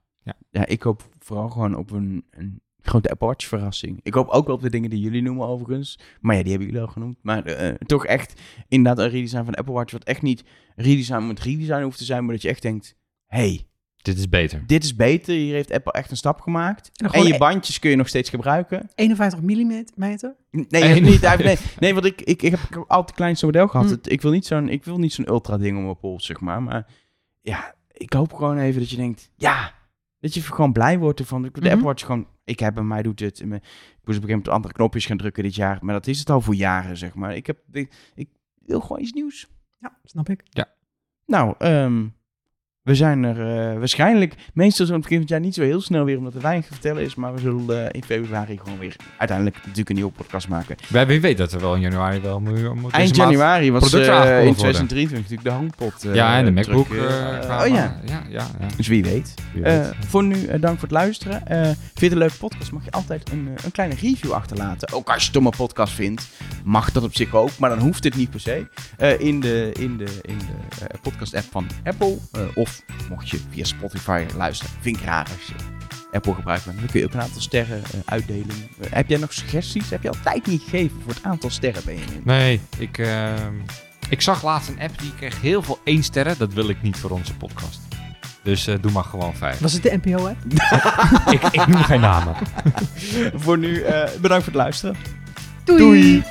Ja, ik hoop vooral gewoon op een, een grote Apple Watch verrassing. Ik hoop ook wel op de dingen die jullie noemen overigens. Maar ja, die hebben jullie al genoemd. Maar eh, toch echt inderdaad een redesign van de Apple Watch. Wat echt niet redesign met redesign hoeft te zijn. Maar dat je echt denkt, hey, Dit is beter. Dit is beter. Hier heeft Apple echt een stap gemaakt. En je e- bandjes kun je nog steeds gebruiken. 51 mm meter. Nee, niet. Hij- Nee, nee want ik, ik, ik heb altijd het kleinste model gehad. Hm. Het- Ik wil niet zo'n ik wil niet zo'n ultra ding om mijn pols, zeg maar. Maar ja, ik hoop gewoon even dat je denkt, ja, dat je gewoon blij wordt ervan. De Mhm. Apple Watch gewoon, ik heb hem, mij doet het. Ik moest op een gegeven moment andere knopjes gaan drukken dit jaar. Maar dat is het al voor jaren, zeg maar. Ik, heb, ik, ik wil gewoon iets nieuws. Ja, snap ik. Nou, ehm, we zijn er eh, waarschijnlijk meestal zo'n begin van het jaar niet zo heel snel weer, omdat er weinig te vertellen is. Maar we zullen eh, in februari gewoon weer uiteindelijk natuurlijk een nieuwe podcast maken. Wij, wie weet dat er wel in januari wel moet, Eind januari was eh, in aangekondigd worden. 2023 natuurlijk de eh, ja, en de MacBook. oh ja, ja, ja, ja. dus wie weet. Wie weet. voor nu, dank voor het luisteren. Vind je het een leuke podcast, mag je altijd een, een kleine review achterlaten. Ook als je het een podcast vindt, mag dat op zich ook. Maar dan hoeft het niet per se. In de, in de, in de podcast-app van Apple. Eh, mocht je via Spotify luisteren, vind ik raar als je Apple gebruikt. Dan kun je ook een aantal sterren eh, uitdelen. Eh, heb jij nog suggesties? Heb je al tijd niet gegeven voor het aantal sterren, Benjamin? Nee, ik, ehm, ik zag laatst een app die kreeg heel veel één sterren. Dat wil ik niet voor onze podcast. Dus eh, doe maar gewoon vijf. Was het de NPO-app? [LAUGHS] ik, ik noem geen namen. [LAUGHS] voor nu, eh, bedankt voor het luisteren. Doei. Doei.